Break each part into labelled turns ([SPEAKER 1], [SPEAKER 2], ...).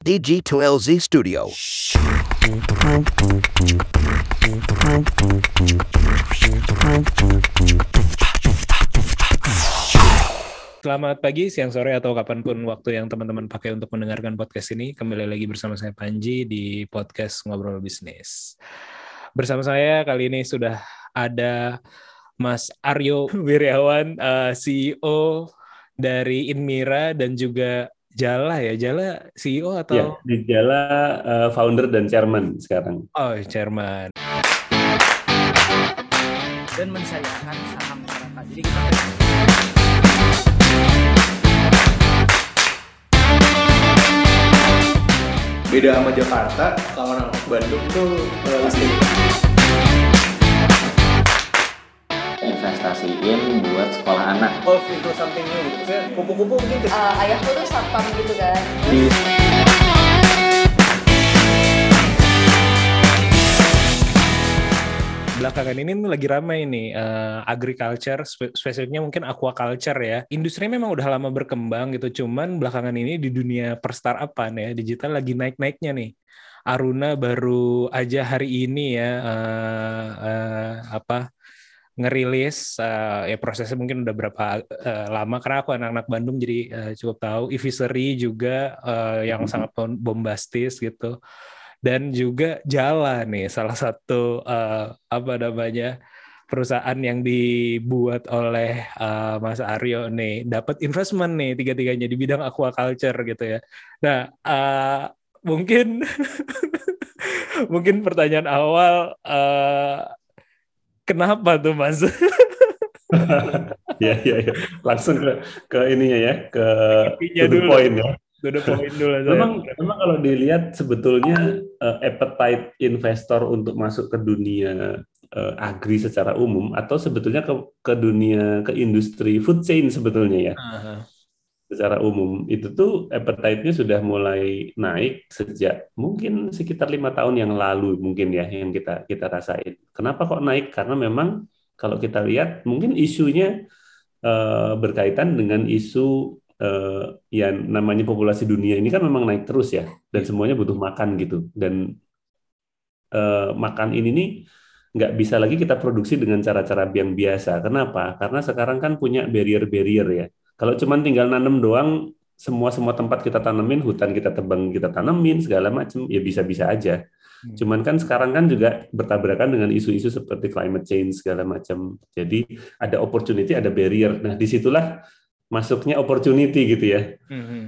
[SPEAKER 1] DG2LZ Studio.
[SPEAKER 2] Selamat pagi, siang, sore, atau kapan pun waktu yang teman-teman pakai untuk mendengarkan podcast ini. Kembali lagi bersama saya Panji di podcast Ngobrol Bisnis. Bersama saya kali ini sudah ada Mas Aryo Wiryawan, uh, CEO dari Inmira dan juga Jala ya. Jala CEO atau?
[SPEAKER 3] Ya, di Jala uh, founder dan chairman sekarang.
[SPEAKER 2] Oh, chairman.
[SPEAKER 4] Dan mensayangkan saham masyarakat. Jadi kita
[SPEAKER 5] beda sama Jakarta kalau orang Bandung tuh uh,
[SPEAKER 6] investasiin buat sekolah anak
[SPEAKER 5] golf itu something new gitu kupu-kupu mungkin
[SPEAKER 7] Eh, ayahku tuh satpam gitu kan
[SPEAKER 6] di
[SPEAKER 2] Belakangan ini nih lagi ramai nih uh, agriculture, spe- spesifiknya mungkin aquaculture ya. Industrinya memang udah lama berkembang gitu, cuman belakangan ini di dunia perstartupan ya, digital lagi naik-naiknya nih. Aruna baru aja hari ini ya uh, uh, apa ngerilis uh, ya prosesnya mungkin udah berapa uh, lama karena aku anak-anak Bandung jadi uh, cukup tahu. Evisery juga uh, yang sangat bom- bombastis gitu. Dan juga Jala nih salah satu uh, apa namanya perusahaan yang dibuat oleh uh, Mas Aryo nih. Dapat investment nih tiga-tiganya di bidang aquaculture gitu ya. Nah uh, mungkin mungkin pertanyaan awal uh, kenapa tuh Mas?
[SPEAKER 3] ya, ya, ya. Langsung ke ke ininya ya, ke
[SPEAKER 2] Intinya
[SPEAKER 3] to the
[SPEAKER 2] dulu.
[SPEAKER 3] point ya.
[SPEAKER 2] Itu udah poin dulu saya.
[SPEAKER 3] Memang, memang kalau dilihat sebetulnya eh, appetite investor untuk masuk ke dunia eh, agri secara umum atau sebetulnya ke ke dunia ke industri food chain sebetulnya ya.
[SPEAKER 2] Aha.
[SPEAKER 3] Secara umum itu tuh appetite-nya sudah mulai naik sejak mungkin sekitar lima tahun yang lalu mungkin ya yang kita kita rasain. Kenapa kok naik? Karena memang kalau kita lihat mungkin isunya eh, berkaitan dengan isu eh, yang namanya populasi dunia ini kan memang naik terus ya dan semuanya butuh makan gitu dan eh, makan ini nih nggak bisa lagi kita produksi dengan cara-cara yang biasa. Kenapa? Karena sekarang kan punya barrier-barrier ya. Kalau cuman tinggal nanam doang, semua semua tempat kita tanemin, hutan kita tebang, kita tanemin segala macam, ya bisa-bisa aja.
[SPEAKER 2] Hmm.
[SPEAKER 3] Cuman kan sekarang kan juga bertabrakan dengan isu-isu seperti climate change segala macam. Jadi ada opportunity, ada barrier. Nah di situlah masuknya opportunity gitu ya
[SPEAKER 2] Mhm.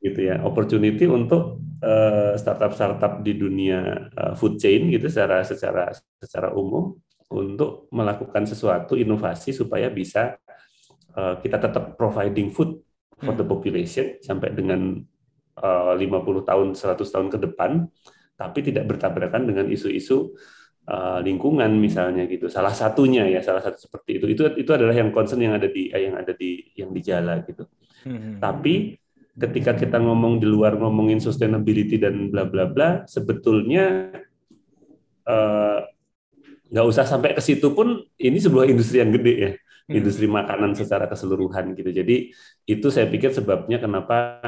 [SPEAKER 3] gitu ya opportunity untuk eh, startup-startup di dunia eh, food chain gitu secara secara secara umum untuk melakukan sesuatu inovasi supaya bisa eh, kita tetap providing food for the population sampai dengan eh, 50 tahun 100 tahun ke depan tapi tidak bertabrakan dengan isu-isu eh, lingkungan misalnya gitu salah satunya ya salah satu seperti itu itu itu adalah yang concern yang ada di yang ada di yang di jala gitu
[SPEAKER 2] Mhm.
[SPEAKER 3] tapi ketika kita ngomong di luar ngomongin sustainability dan bla bla bla, sebetulnya nggak usah sampai ke situ pun ini sebuah industri yang gede ya,
[SPEAKER 2] Hmm.
[SPEAKER 3] Industri makanan secara keseluruhan gitu. Jadi itu saya pikir sebabnya kenapa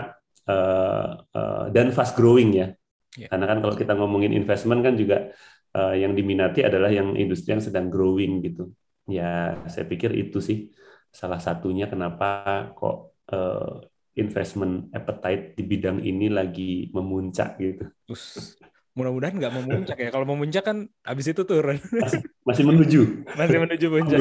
[SPEAKER 3] eh, eh, dan fast growing ya.
[SPEAKER 2] Ya.
[SPEAKER 3] Karena kan kalau kita ngomongin investment kan juga eh, yang diminati adalah yang industri yang sedang growing gitu. Ya saya pikir itu sih salah satunya kenapa kok eh, investment appetite di bidang ini lagi memuncak gitu.
[SPEAKER 2] Us. Mudah-mudahan nggak memuncak ya. Kalau memuncak kan habis itu turun.
[SPEAKER 3] Masih, masih menuju.
[SPEAKER 2] Masih menuju puncak.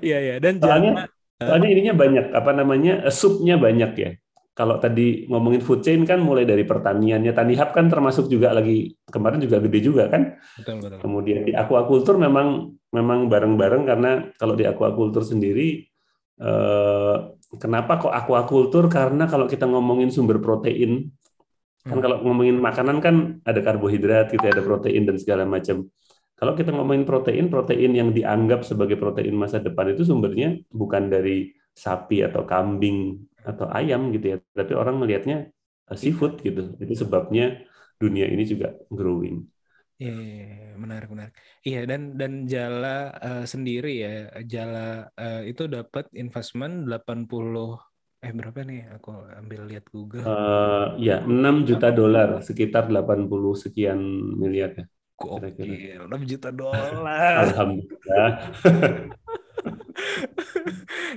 [SPEAKER 2] Iya iya. Dan
[SPEAKER 3] Soalnya-
[SPEAKER 2] Jala
[SPEAKER 3] Soalnya ininya banyak, apa namanya, eh, subnya banyak ya. Kalau tadi ngomongin food chain kan mulai dari pertaniannya, Tanihub kan termasuk juga lagi kemarin juga gede juga kan.
[SPEAKER 2] betul betul.
[SPEAKER 3] Kemudian di aquaculture memang memang bareng-bareng karena kalau di aquaculture sendiri eh, kenapa kok aquaculture? Karena kalau kita ngomongin sumber protein kan
[SPEAKER 2] Hmm.
[SPEAKER 3] kalau ngomongin makanan kan ada karbohidrat, gitu ada protein dan segala macam. Kalau kita ngomongin protein, protein yang dianggap sebagai protein masa depan itu sumbernya bukan dari sapi atau kambing atau ayam gitu ya, tapi orang melihatnya eh, seafood gitu. Itu sebabnya dunia ini juga growing.
[SPEAKER 2] Iya, iya, iya, menarik menarik. Iya dan dan Jala eh, sendiri ya, Jala eh, itu dapat investment 80 Eh berapa nih? Aku ambil lihat Google.
[SPEAKER 3] Eh, ya 6 juta dolar, sekitar 80 sekian miliar ya.
[SPEAKER 2] Gokil, 6 juta dolar.
[SPEAKER 3] Alhamdulillah.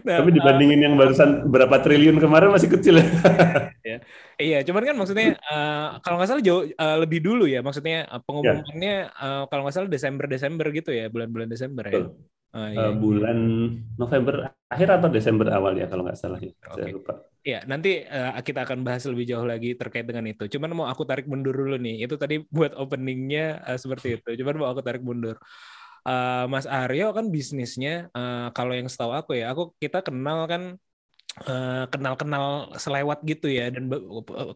[SPEAKER 2] Nah,
[SPEAKER 3] Tapi dibandingin yang barusan berapa triliun kemarin masih kecil ya.
[SPEAKER 2] Iya, cuman kan maksudnya eh, kalau nggak salah jauh eh, lebih dulu ya, maksudnya eh, pengumumannya eh, kalau nggak salah Desember Desember gitu ya, bulan-bulan Desember ya.
[SPEAKER 3] Betul. Eh,
[SPEAKER 2] iya.
[SPEAKER 3] bulan November akhir atau Desember awal ya kalau nggak salah ya. Saya
[SPEAKER 2] Oke.
[SPEAKER 3] lupa.
[SPEAKER 2] Iya, nanti eh, kita akan bahas lebih jauh lagi terkait dengan itu. Cuman mau aku tarik mundur dulu nih. Itu tadi buat openingnya eh, seperti itu. Cuman mau aku tarik mundur. Eh, Mas Aryo kan bisnisnya, eh, kalau yang setahu aku ya, aku kita kenal kan kenal-kenal selewat gitu ya, dan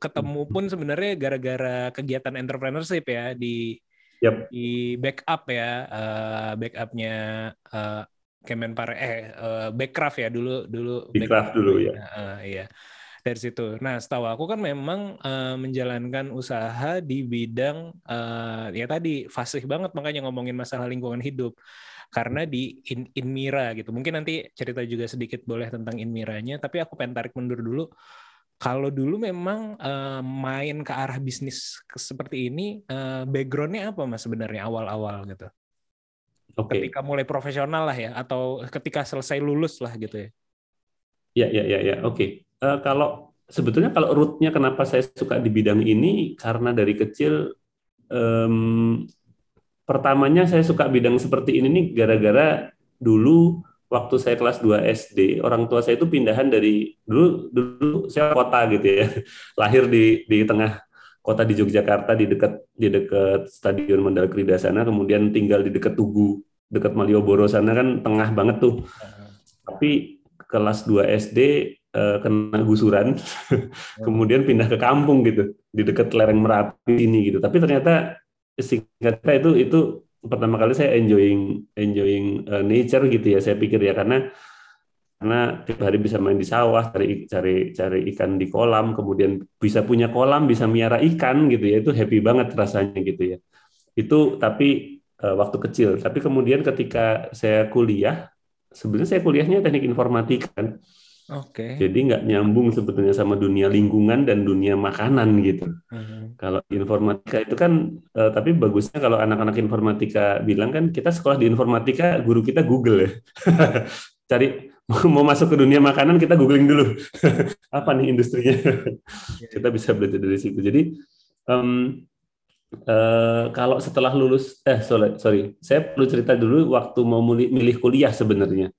[SPEAKER 2] ketemu pun sebenarnya gara-gara kegiatan entrepreneurship ya di
[SPEAKER 3] Yap.
[SPEAKER 2] di backup ya, eh, backupnya eh, Kemenpare eh eh, Backcraft ya dulu dulu
[SPEAKER 3] Backcraft dulu, ya.
[SPEAKER 2] Eh, iya dari situ. Nah, setahu aku kan memang eh, menjalankan usaha di bidang eh, ya tadi fasih banget makanya ngomongin masalah lingkungan hidup karena di In- Inmira gitu. Mungkin nanti cerita juga sedikit boleh tentang Inmiranya, tapi aku pengen tarik mundur dulu. Kalau dulu memang eh, main ke arah bisnis seperti ini, eh, backgroundnya apa mas sebenarnya awal-awal gitu?
[SPEAKER 3] Oke.
[SPEAKER 2] Ketika mulai profesional lah ya, atau ketika selesai lulus lah gitu ya?
[SPEAKER 3] Ya, ya, ya, ya. Oke. Eh, kalau sebetulnya kalau rootnya kenapa saya suka di bidang ini karena dari kecil em, pertamanya saya suka bidang seperti ini nih gara-gara dulu waktu saya kelas 2 SD orang tua saya itu pindahan dari dulu dulu saya kota gitu ya. Lahir di di tengah kota di Yogyakarta di dekat di dekat Stadion Mandala Krida sana kemudian tinggal di dekat Tugu dekat Malioboro sana kan tengah banget tuh. Tapi kelas 2 SD eh, kena gusuran kemudian pindah ke kampung gitu di dekat lereng Merapi ini gitu. Tapi ternyata singkat cerita itu itu pertama kali saya enjoying enjoying eh, nature gitu ya saya pikir ya. Karena karena tiap hari bisa main di sawah cari cari cari ikan di kolam kemudian bisa punya kolam bisa miara ikan gitu ya. Itu happy banget rasanya gitu ya. Itu tapi eh, waktu kecil. Tapi kemudian ketika saya kuliah sebenarnya saya kuliahnya teknik informatika kan
[SPEAKER 2] Oke.
[SPEAKER 3] jadi nggak nyambung sebetulnya sama dunia lingkungan dan dunia makanan gitu.
[SPEAKER 2] Mhm.
[SPEAKER 3] kalau informatika itu kan eh, tapi bagusnya kalau anak-anak informatika bilang kan kita sekolah di informatika guru kita Google ya. Cari mau masuk ke dunia makanan kita googling dulu. Apa nih industrinya? Kita bisa belajar dari situ. Jadi em, eh, kalau setelah lulus eh sorry sorry. Saya perlu cerita dulu waktu mau milih milih kuliah sebenarnya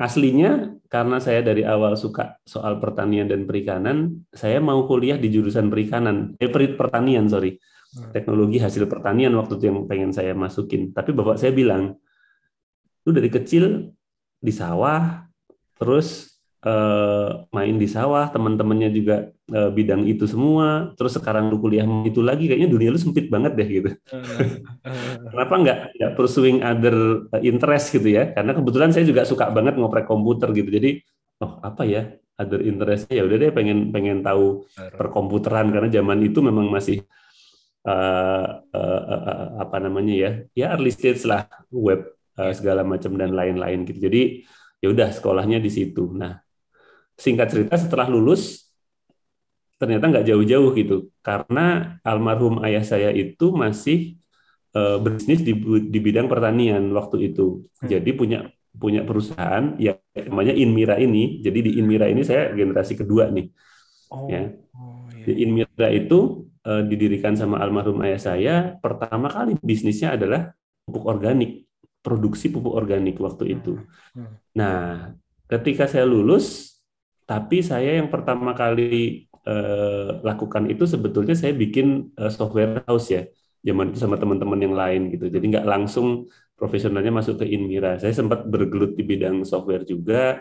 [SPEAKER 3] aslinya karena saya dari awal suka soal pertanian dan perikanan saya mau kuliah di jurusan perikanan. Eh pertanian sorry.
[SPEAKER 2] Hmm.
[SPEAKER 3] teknologi hasil pertanian waktu itu yang pengen saya masukin. Tapi bapak saya bilang lu dari kecil di sawah terus eh, main di sawah teman-temannya juga eh, bidang itu semua terus sekarang lu kuliah itu lagi kayaknya dunia lu sempit banget deh gitu. Kenapa nggak nggak pursuing other interest gitu ya? Karena kebetulan saya juga suka banget ngoprek komputer gitu. Jadi oh apa ya other interestnya? Ya udah deh pengen pengen tahu perkomputeran karena zaman itu memang masih uh, uh, uh, uh, apa namanya ya? Ya early stage lah web uh, segala macam dan lain-lain gitu. Jadi ya udah sekolahnya di situ. Nah singkat cerita setelah lulus ternyata nggak jauh-jauh gitu. Karena almarhum ayah saya itu masih eh, berbisnis di, di bidang pertanian waktu itu. Jadi punya punya perusahaan yang namanya Inmira ini. Jadi di Inmira ini saya generasi kedua nih.
[SPEAKER 2] Oh,
[SPEAKER 3] ya.
[SPEAKER 2] oh, iya.
[SPEAKER 3] di Inmira itu eh, didirikan sama almarhum ayah saya pertama kali bisnisnya adalah pupuk organik. Produksi pupuk organik waktu itu.
[SPEAKER 2] Hmm.
[SPEAKER 3] nah ketika saya lulus tapi saya yang pertama kali eh, lakukan itu sebetulnya saya bikin eh, software house ya zaman itu sama teman-teman yang lain gitu. Jadi nggak langsung profesionalnya masuk ke Inmira. Saya sempat bergelut di bidang software juga.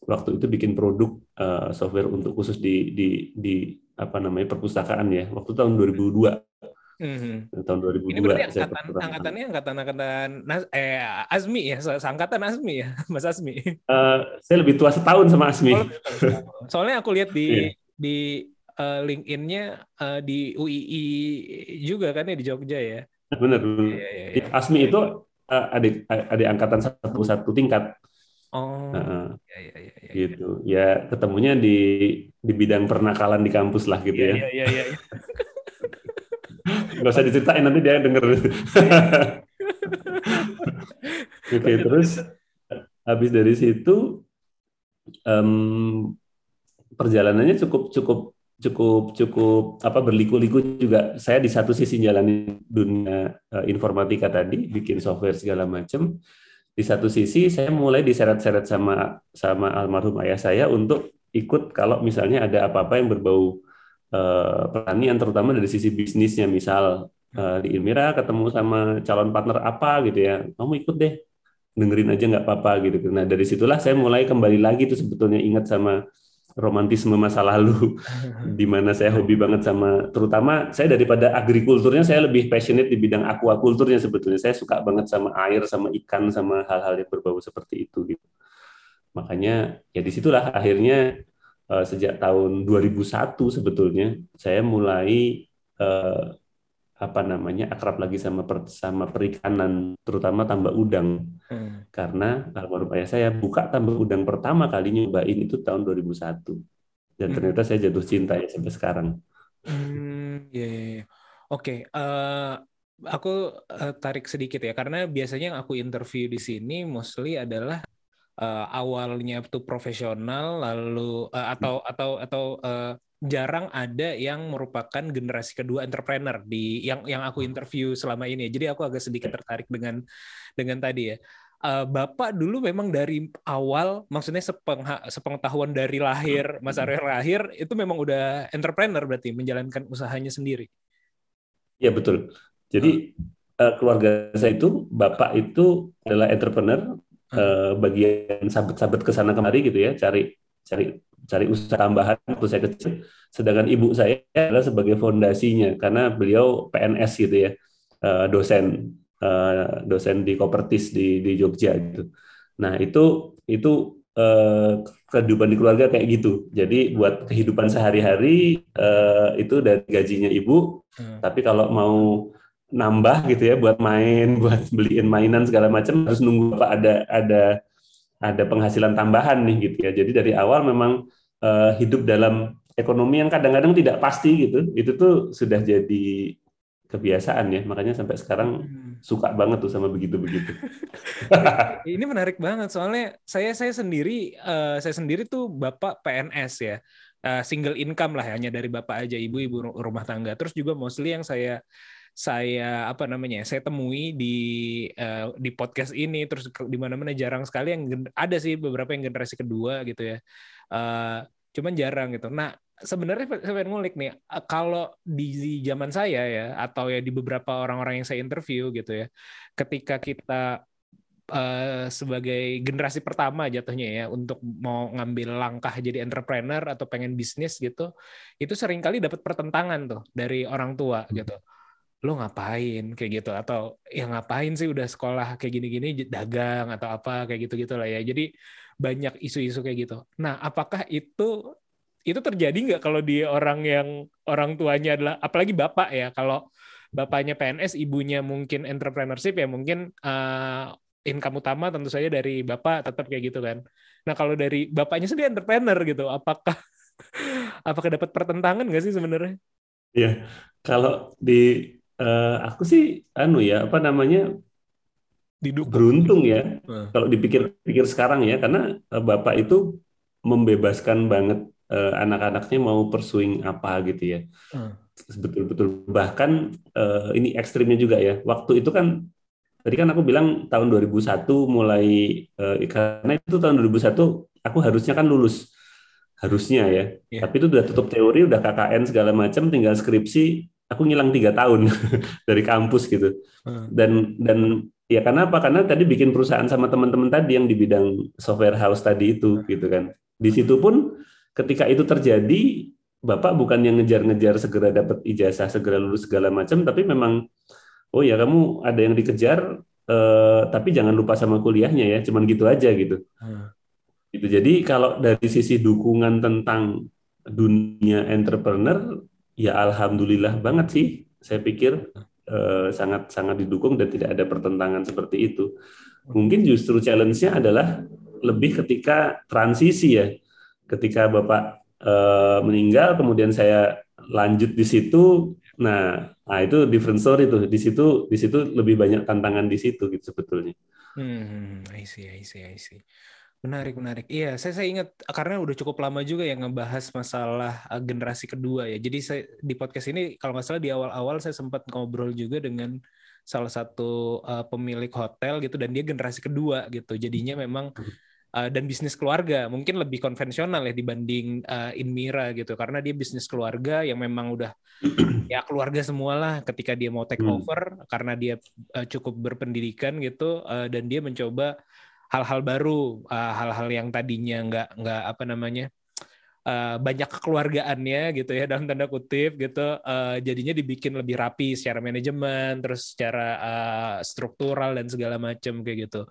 [SPEAKER 3] Waktu itu bikin produk eh, software untuk khusus di di di apa namanya perpustakaan ya. Waktu tahun 2002
[SPEAKER 2] Mhm.
[SPEAKER 3] tahun 2002
[SPEAKER 2] Ini berarti
[SPEAKER 3] saya
[SPEAKER 2] angkatan angkatannya angkatan angkatan Nas- eh Azmi ya, seangkatan Azmi ya, Mas Azmi.
[SPEAKER 3] Eh, saya lebih tua setahun sama Asmi
[SPEAKER 2] Oh. Soalnya aku lihat di
[SPEAKER 3] Iya.
[SPEAKER 2] Di eh, LinkedIn-nya eh, di UII juga kan ya di Jogja ya.
[SPEAKER 3] benar benar.
[SPEAKER 2] Iya, iya, iya.
[SPEAKER 3] Asmi itu eh, adik adik angkatan satu satu tingkat
[SPEAKER 2] Oh,
[SPEAKER 3] Heeh,
[SPEAKER 2] ya ya ya ya.
[SPEAKER 3] gitu. Ya ketemunya di di bidang pernakalan di kampus lah gitu ya.
[SPEAKER 2] iya iya iya. iya.
[SPEAKER 3] Gak usah diceritain nanti dia denger. Oke, terus habis dari situ em, perjalanannya cukup cukup cukup cukup apa berliku-liku juga. Saya di satu sisi jalani dunia eh, informatika tadi, bikin software segala macam. Di satu sisi saya mulai diseret-seret sama sama almarhum ayah saya untuk ikut kalau misalnya ada apa-apa yang berbau eh, pertanian, terutama dari sisi bisnisnya. Misal eh, di Ilmira ketemu sama calon partner apa gitu ya, kamu ikut deh dengerin aja nggak apa-apa gitu. Nah dari situlah saya mulai kembali lagi tuh sebetulnya ingat sama romantisme masa lalu, di mana saya hobi banget sama, terutama saya daripada agrikulturnya saya lebih passionate di bidang aquaculturnya sebetulnya. Saya suka banget sama air, sama ikan, sama hal-hal yang berbau seperti itu gitu. Makanya ya di situlah akhirnya eh, sejak tahun 2001 sebetulnya saya mulai eh, apa namanya akrab lagi sama per- sama perikanan terutama tambak udang
[SPEAKER 2] Hmm.
[SPEAKER 3] karena almarhum ayah saya buka tambak udang pertama kali nyobain itu tahun 2001 dan
[SPEAKER 2] Hmm.
[SPEAKER 3] ternyata saya jatuh cinta ya sampai sekarang
[SPEAKER 2] Hmm, ya, ya, ya. Oke, eh, aku eh, tarik sedikit ya, karena biasanya yang aku interview di sini mostly adalah eh, awalnya tuh profesional, lalu eh, atau atau atau eh, jarang ada yang merupakan generasi kedua entrepreneur di yang yang aku interview selama ini. Jadi aku agak sedikit tertarik dengan dengan tadi ya. Eh, Bapak dulu memang dari awal, maksudnya sepengha- sepengetahuan dari lahir, Mas Aryo lahir, itu memang udah entrepreneur berarti, menjalankan usahanya sendiri.
[SPEAKER 3] ya betul. Jadi eh, keluarga saya itu bapak itu adalah entrepreneur eh, bagian sabet-sabet ke sana kemari gitu ya cari cari cari usaha tambahan waktu saya kecil. Sedangkan ibu saya adalah sebagai fondasinya karena beliau PNS gitu ya eh, dosen eh, dosen di Kopertis di di Jogja gitu. Nah itu itu eh, kehidupan di keluarga kayak gitu. Jadi buat kehidupan sehari-hari eh, itu dari gajinya ibu.
[SPEAKER 2] Hmm.
[SPEAKER 3] tapi kalau mau nambah gitu ya buat main, buat beliin mainan segala macam harus nunggu apa ada ada ada penghasilan tambahan nih gitu ya. Jadi dari awal memang eh, hidup dalam ekonomi yang kadang-kadang tidak pasti gitu. Itu tuh sudah jadi kebiasaan ya. Makanya sampai sekarang
[SPEAKER 2] Hmm.
[SPEAKER 3] suka banget tuh sama begitu-begitu.
[SPEAKER 2] Ini menarik banget soalnya saya saya sendiri eh, saya sendiri tuh bapak PNS ya Eh, single income lah hanya dari bapak aja ibu ibu ru- rumah tangga terus juga mostly yang saya saya apa namanya saya temui di eh, di podcast ini terus di mana-mana jarang sekali yang ada sih beberapa yang generasi kedua gitu ya. Eh, cuman jarang gitu. Nah sebenarnya saya pengen ngulik nih eh, kalau di zaman saya ya atau ya di beberapa orang-orang yang saya interview gitu ya ketika kita eh, sebagai generasi pertama jatuhnya ya untuk mau ngambil langkah jadi entrepreneur atau pengen bisnis gitu itu sering kali dapat pertentangan tuh dari orang tua gitu lo ngapain? kayak gitu. Atau ya ngapain sih udah sekolah kayak gini-gini dagang atau apa kayak gitu-gitu lah ya. Jadi banyak isu-isu kayak gitu. Nah apakah itu itu terjadi nggak kalau di orang yang orang tuanya adalah apalagi bapak ya kalau bapaknya PNS ibunya mungkin entrepreneurship ya mungkin eh, income utama tentu saja dari bapak tetap kayak gitu kan. Nah kalau dari bapaknya sendiri entrepreneur gitu apakah apakah dapat pertentangan nggak sih sebenarnya?
[SPEAKER 3] Ya, kalau di eh, aku sih anu ya apa namanya
[SPEAKER 2] didukung
[SPEAKER 3] beruntung ya
[SPEAKER 2] Hmm.
[SPEAKER 3] kalau dipikir-pikir sekarang ya karena eh, bapak itu membebaskan banget eh, anak-anaknya mau pursuing apa gitu ya
[SPEAKER 2] Hmm.
[SPEAKER 3] betul-betul bahkan eh, ini ekstrimnya juga ya waktu itu kan tadi kan aku bilang tahun 2001 mulai eh, karena itu tahun 2001 aku harusnya kan lulus harusnya ya
[SPEAKER 2] Iya.
[SPEAKER 3] tapi itu udah tutup teori udah KKN segala macam tinggal skripsi aku ngilang tiga tahun dari kampus gitu.
[SPEAKER 2] Hmm.
[SPEAKER 3] dan dan ya karena apa? Karena tadi bikin perusahaan sama teman-teman tadi yang di bidang software house tadi itu gitu kan. Di situ pun ketika itu terjadi bapak bukan yang ngejar-ngejar segera dapat ijazah segera lulus segala macam tapi memang oh ya kamu ada yang dikejar eh, tapi jangan lupa sama kuliahnya ya cuman gitu aja gitu.
[SPEAKER 2] Hmm.
[SPEAKER 3] gitu. Jadi kalau dari sisi dukungan tentang dunia entrepreneur ya alhamdulillah banget sih saya pikir eh, sangat sangat didukung dan tidak ada pertentangan seperti itu mungkin justru challenge-nya adalah lebih ketika transisi ya. Ketika Bapak eh, meninggal, kemudian saya lanjut di situ. Nah, nah itu different story tuh. Di situ di situ lebih banyak tantangan di situ gitu sebetulnya.
[SPEAKER 2] Hmm, I see, I see, I see. Menarik, menarik. Iya, saya, saya ingat karena udah cukup lama juga yang ngebahas masalah uh, generasi kedua ya. Jadi saya di podcast ini kalau nggak salah di awal-awal saya sempat ngobrol juga dengan salah satu uh, pemilik hotel gitu dan dia generasi kedua gitu. Jadinya memang uh, dan bisnis keluarga mungkin lebih konvensional ya dibanding uh, Inmira gitu karena dia bisnis keluarga yang memang udah ya keluarga semualah ketika dia mau take
[SPEAKER 3] Hmm.
[SPEAKER 2] over karena dia uh, cukup berpendidikan gitu uh, dan dia mencoba hal-hal baru, uh, hal-hal yang tadinya nggak nggak apa namanya uh, banyak kekeluargaannya gitu ya dalam tanda kutip gitu, uh, jadinya dibikin lebih rapi secara manajemen, terus secara uh, struktural dan segala macam kayak gitu.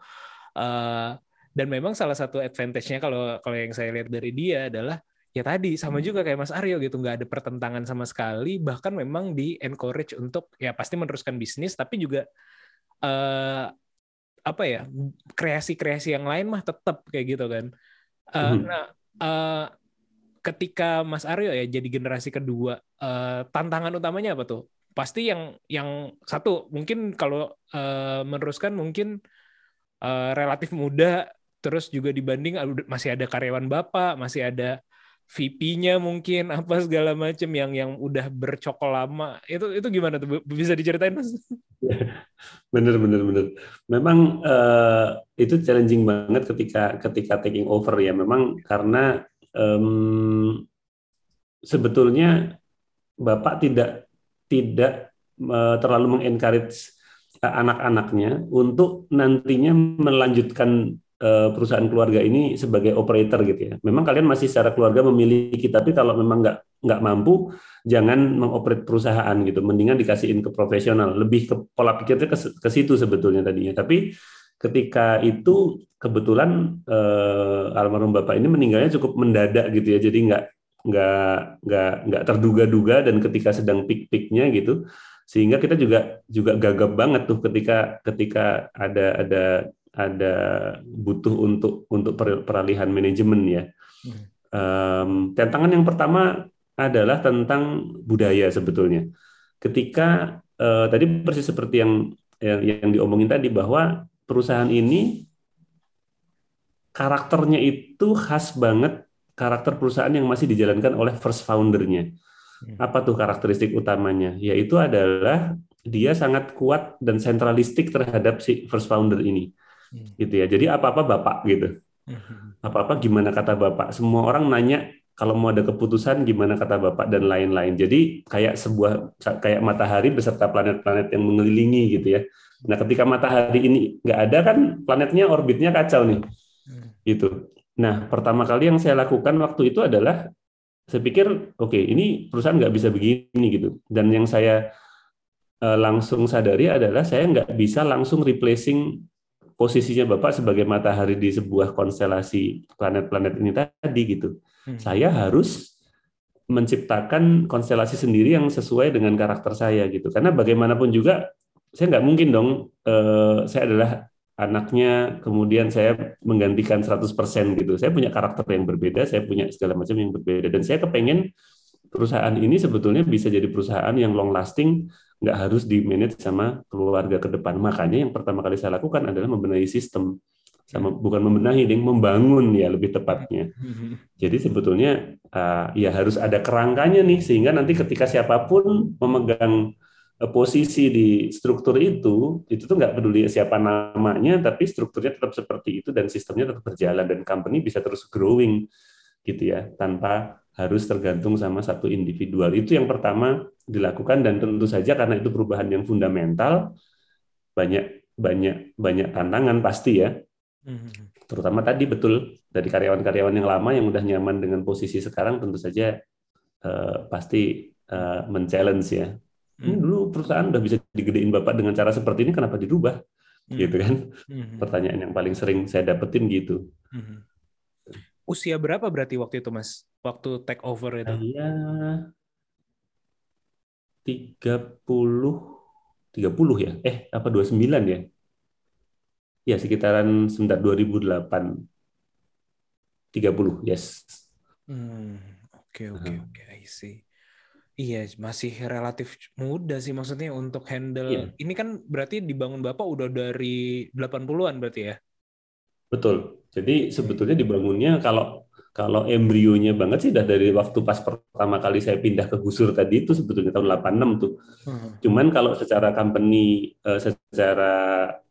[SPEAKER 2] Uh, dan memang salah satu advantage-nya kalau kalau yang saya lihat dari dia adalah ya tadi sama juga kayak Mas Aryo gitu nggak ada pertentangan sama sekali bahkan memang di encourage untuk ya pasti meneruskan bisnis tapi juga eh apa ya kreasi-kreasi yang lain mah tetap kayak gitu kan. Eh,
[SPEAKER 3] Mhm.
[SPEAKER 2] Nah eh, ketika Mas Aryo ya jadi generasi kedua eh, tantangan utamanya apa tuh? Pasti yang yang satu mungkin kalau eh, meneruskan mungkin eh, relatif muda terus juga dibanding masih ada karyawan bapak masih ada VP-nya mungkin apa segala macam yang yang udah bercokol lama itu itu gimana tuh bisa diceritain mas?
[SPEAKER 3] Bener, bener, bener. Memang eh, itu challenging banget ketika ketika taking over ya. Memang karena em, sebetulnya Bapak tidak tidak eh, terlalu mengencourage eh, anak-anaknya untuk nantinya melanjutkan perusahaan keluarga ini sebagai operator gitu ya. Memang kalian masih secara keluarga memiliki, tapi kalau memang nggak nggak mampu, jangan mengoperate perusahaan gitu. Mendingan dikasihin ke profesional. Lebih ke pola pikirnya ke, ke situ sebetulnya tadinya. Tapi ketika itu kebetulan eh, almarhum bapak ini meninggalnya cukup mendadak gitu ya. Jadi nggak nggak nggak nggak terduga-duga dan ketika sedang pik-piknya gitu sehingga kita juga juga gagap banget tuh ketika ketika ada ada ada butuh untuk untuk per- peralihan manajemen ya. Em, tantangan yang pertama adalah tentang budaya sebetulnya. Ketika eh, tadi persis seperti yang, yang yang diomongin tadi bahwa perusahaan ini karakternya itu khas banget karakter perusahaan yang masih dijalankan oleh first foundernya.
[SPEAKER 2] Hmm.
[SPEAKER 3] Apa tuh karakteristik utamanya? Yaitu adalah dia sangat kuat dan sentralistik terhadap si first founder ini. Gitu ya. Jadi apa-apa bapak gitu apa-apa gimana kata Bapak. Semua orang nanya kalau mau ada keputusan gimana kata Bapak dan lain-lain. Jadi kayak sebuah kayak matahari beserta planet-planet yang mengelilingi gitu ya. Nah, ketika matahari ini nggak ada kan planetnya orbitnya kacau nih.
[SPEAKER 2] Hmm.
[SPEAKER 3] Gitu. Nah, pertama kali yang saya lakukan waktu itu adalah saya pikir oke, ini perusahaan nggak bisa begini gitu. Dan yang saya eh, langsung sadari adalah saya nggak bisa langsung replacing posisinya Bapak sebagai matahari di sebuah konstelasi planet-planet ini tadi gitu.
[SPEAKER 2] Hmm.
[SPEAKER 3] Saya harus menciptakan konstelasi sendiri yang sesuai dengan karakter saya gitu. Karena bagaimanapun juga saya nggak mungkin dong eh, saya adalah anaknya kemudian saya menggantikan 100% gitu. Saya punya karakter yang berbeda, saya punya segala macam yang berbeda dan saya kepengen perusahaan ini sebetulnya bisa jadi perusahaan yang long lasting nggak harus di manage sama keluarga ke depan. Makanya yang pertama kali saya lakukan adalah membenahi sistem. Sama bukan membenahi, ding, membangun ya lebih tepatnya. Jadi sebetulnya uh, ya harus ada kerangkanya nih sehingga nanti ketika siapa pun memegang uh, posisi di struktur itu, itu tuh nggak peduli siapa namanya, tapi strukturnya tetap seperti itu dan sistemnya tetap berjalan dan company bisa terus growing gitu ya tanpa harus tergantung sama satu individual. Itu yang pertama dilakukan dan tentu saja karena itu perubahan yang fundamental banyak banyak banyak tantangan pasti ya.
[SPEAKER 2] Hmm.
[SPEAKER 3] Terutama tadi betul dari karyawan-karyawan yang lama yang udah nyaman dengan posisi sekarang tentu saja eh, pasti eh, men-challenge ya. Ini
[SPEAKER 2] Hmm.
[SPEAKER 3] dulu perusahaan udah bisa digedein Bapak dengan cara seperti ini kenapa dirubah?
[SPEAKER 2] Hmm.
[SPEAKER 3] Gitu kan.
[SPEAKER 2] Hmm.
[SPEAKER 3] Pertanyaan yang paling sering saya dapetin gitu.
[SPEAKER 2] Hmm. Usia berapa berarti waktu itu mas? Waktu take over itu?
[SPEAKER 3] Saya 30 30 ya? Eh, apa 29 ya? Ya, sekitaran sebentar 2008. 30, yes.
[SPEAKER 2] Hmm, oke oke oke, I see. Iya, masih relatif muda sih maksudnya untuk handle.
[SPEAKER 3] Iya.
[SPEAKER 2] Ini kan berarti dibangun Bapak udah dari 80-an berarti ya?
[SPEAKER 3] Betul. Jadi sebetulnya dibangunnya kalau kalau embrionya banget sih udah dari waktu pas pertama kali saya pindah ke Gusur tadi itu sebetulnya tahun 86 tuh.
[SPEAKER 2] Hmm.
[SPEAKER 3] Cuman kalau secara company eh, secara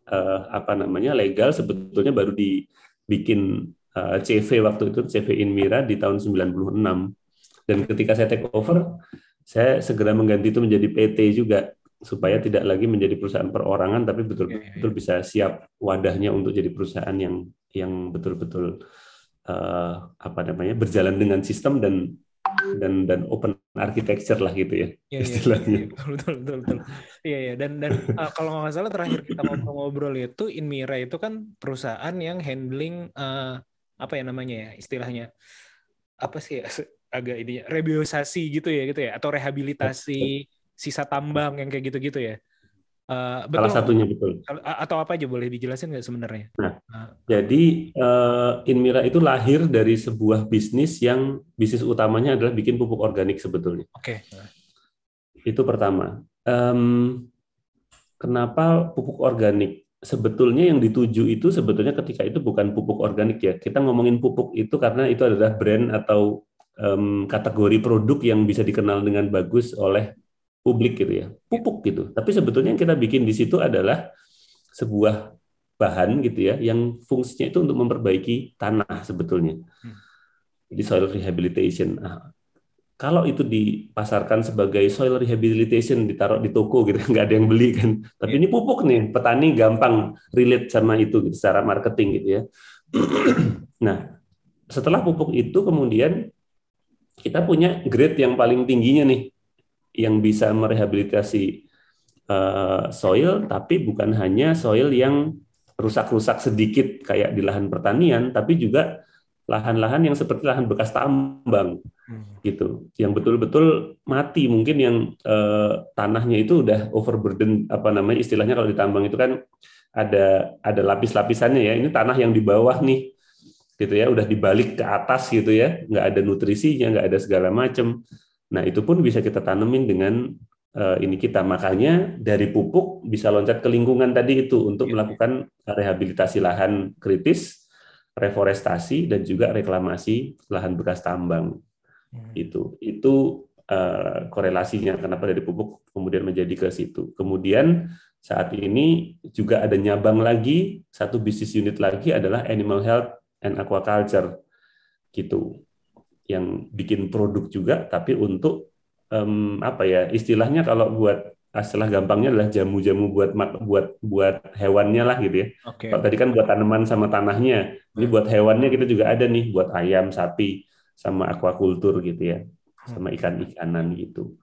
[SPEAKER 3] eh, apa namanya legal sebetulnya baru dibikin eh, CV waktu itu CV Inmira di tahun 96. Dan ketika saya take over, saya segera mengganti itu menjadi PT juga supaya tidak lagi menjadi perusahaan perorangan tapi
[SPEAKER 2] Iya,
[SPEAKER 3] betul-betul bisa siap wadahnya untuk jadi perusahaan yang yang betul-betul eh, apa namanya berjalan dengan sistem dan dan dan open architecture lah gitu ya
[SPEAKER 2] iya,
[SPEAKER 3] istilahnya.
[SPEAKER 2] iya, betul, betul, betul, betul. Iya, iya. Dan, dan uh, kalau nggak salah terakhir kita ngobrol-ngobrol itu Inmira itu kan perusahaan yang handling uh, apa ya namanya ya istilahnya apa sih ya, agak ini rebiosasi gitu ya gitu ya atau rehabilitasi sisa tambang yang kayak gitu-gitu ya. Uh,
[SPEAKER 3] Salah
[SPEAKER 2] betul
[SPEAKER 3] satunya betul.
[SPEAKER 2] Atau apa aja boleh dijelasin nggak sebenarnya?
[SPEAKER 3] Jadi eh, Inmira itu lahir dari sebuah bisnis yang bisnis utamanya adalah bikin pupuk organik sebetulnya.
[SPEAKER 2] Oke.
[SPEAKER 3] Itu pertama. Em, kenapa pupuk organik? Sebetulnya yang dituju itu sebetulnya ketika itu bukan pupuk organik ya. Kita ngomongin pupuk itu karena itu adalah brand atau em, kategori produk yang bisa dikenal dengan bagus oleh publik gitu ya. Pupuk gitu. Tapi sebetulnya yang kita bikin di situ adalah sebuah bahan gitu ya yang fungsinya itu untuk memperbaiki tanah sebetulnya.
[SPEAKER 2] Hmm.
[SPEAKER 3] Jadi soil rehabilitation. Nah, kalau itu dipasarkan sebagai soil rehabilitation ditaruh di toko gitu nggak ada yang beli kan. Tapi
[SPEAKER 2] Iya.
[SPEAKER 3] ini pupuk nih, petani gampang relate sama itu gitu, secara marketing gitu ya. nah, setelah pupuk itu kemudian kita punya grade yang paling tingginya nih yang bisa merehabilitasi eh, soil tapi bukan hanya soil yang rusak-rusak sedikit kayak di lahan pertanian tapi juga lahan-lahan yang seperti lahan bekas tambang
[SPEAKER 2] Hmm.
[SPEAKER 3] gitu. Yang betul-betul mati mungkin yang eh, tanahnya itu udah overburden apa namanya istilahnya kalau ditambang itu kan ada ada lapis-lapisannya ya. Ini tanah yang di bawah nih gitu ya. Udah dibalik ke atas gitu ya. Nggak ada nutrisinya nggak ada segala macam nah itu pun bisa kita tanemin dengan eh, ini kita. Makanya dari pupuk bisa loncat ke lingkungan tadi itu untuk
[SPEAKER 2] Iya.
[SPEAKER 3] melakukan rehabilitasi lahan kritis reforestasi dan juga reklamasi lahan bekas tambang.
[SPEAKER 2] Hmm.
[SPEAKER 3] itu itu eh, korelasinya kenapa dari pupuk kemudian menjadi ke situ. Kemudian saat ini juga ada nyabang lagi satu bisnis unit lagi adalah animal health and aquaculture. Gitu yang bikin produk juga tapi untuk em, apa ya istilahnya kalau buat istilah gampangnya adalah jamu-jamu buat buat buat hewannya lah gitu ya
[SPEAKER 2] Oke.
[SPEAKER 3] kalau tadi kan buat tanaman sama tanahnya ini buat hewannya kita juga ada nih buat ayam sapi sama aquacultur gitu ya sama ikan-ikanan gitu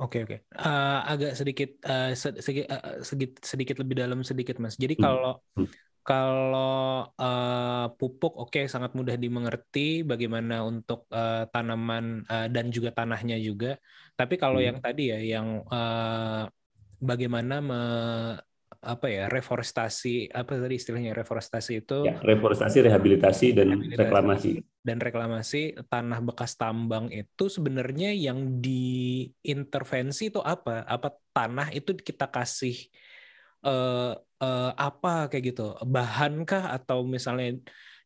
[SPEAKER 2] Oke oke. Eh, agak sedikit eh, se- segi- eh, sedikit lebih dalam sedikit mas. Jadi
[SPEAKER 3] Hmm.
[SPEAKER 2] kalau
[SPEAKER 3] Hmm.
[SPEAKER 2] Kalau eh, pupuk oke sangat mudah dimengerti bagaimana untuk eh, tanaman eh, dan juga tanahnya juga. Tapi kalau
[SPEAKER 3] Hmm.
[SPEAKER 2] yang tadi ya yang eh, bagaimana me, apa ya reforestasi apa tadi istilahnya reforestasi itu
[SPEAKER 3] ya reforestasi rehabilitasi dan
[SPEAKER 2] Rehabilitasi.
[SPEAKER 3] reklamasi
[SPEAKER 2] dan reklamasi tanah bekas tambang itu sebenarnya yang diintervensi itu apa? Apa tanah itu kita kasih eh, eh, apa kayak gitu? Bahankah atau misalnya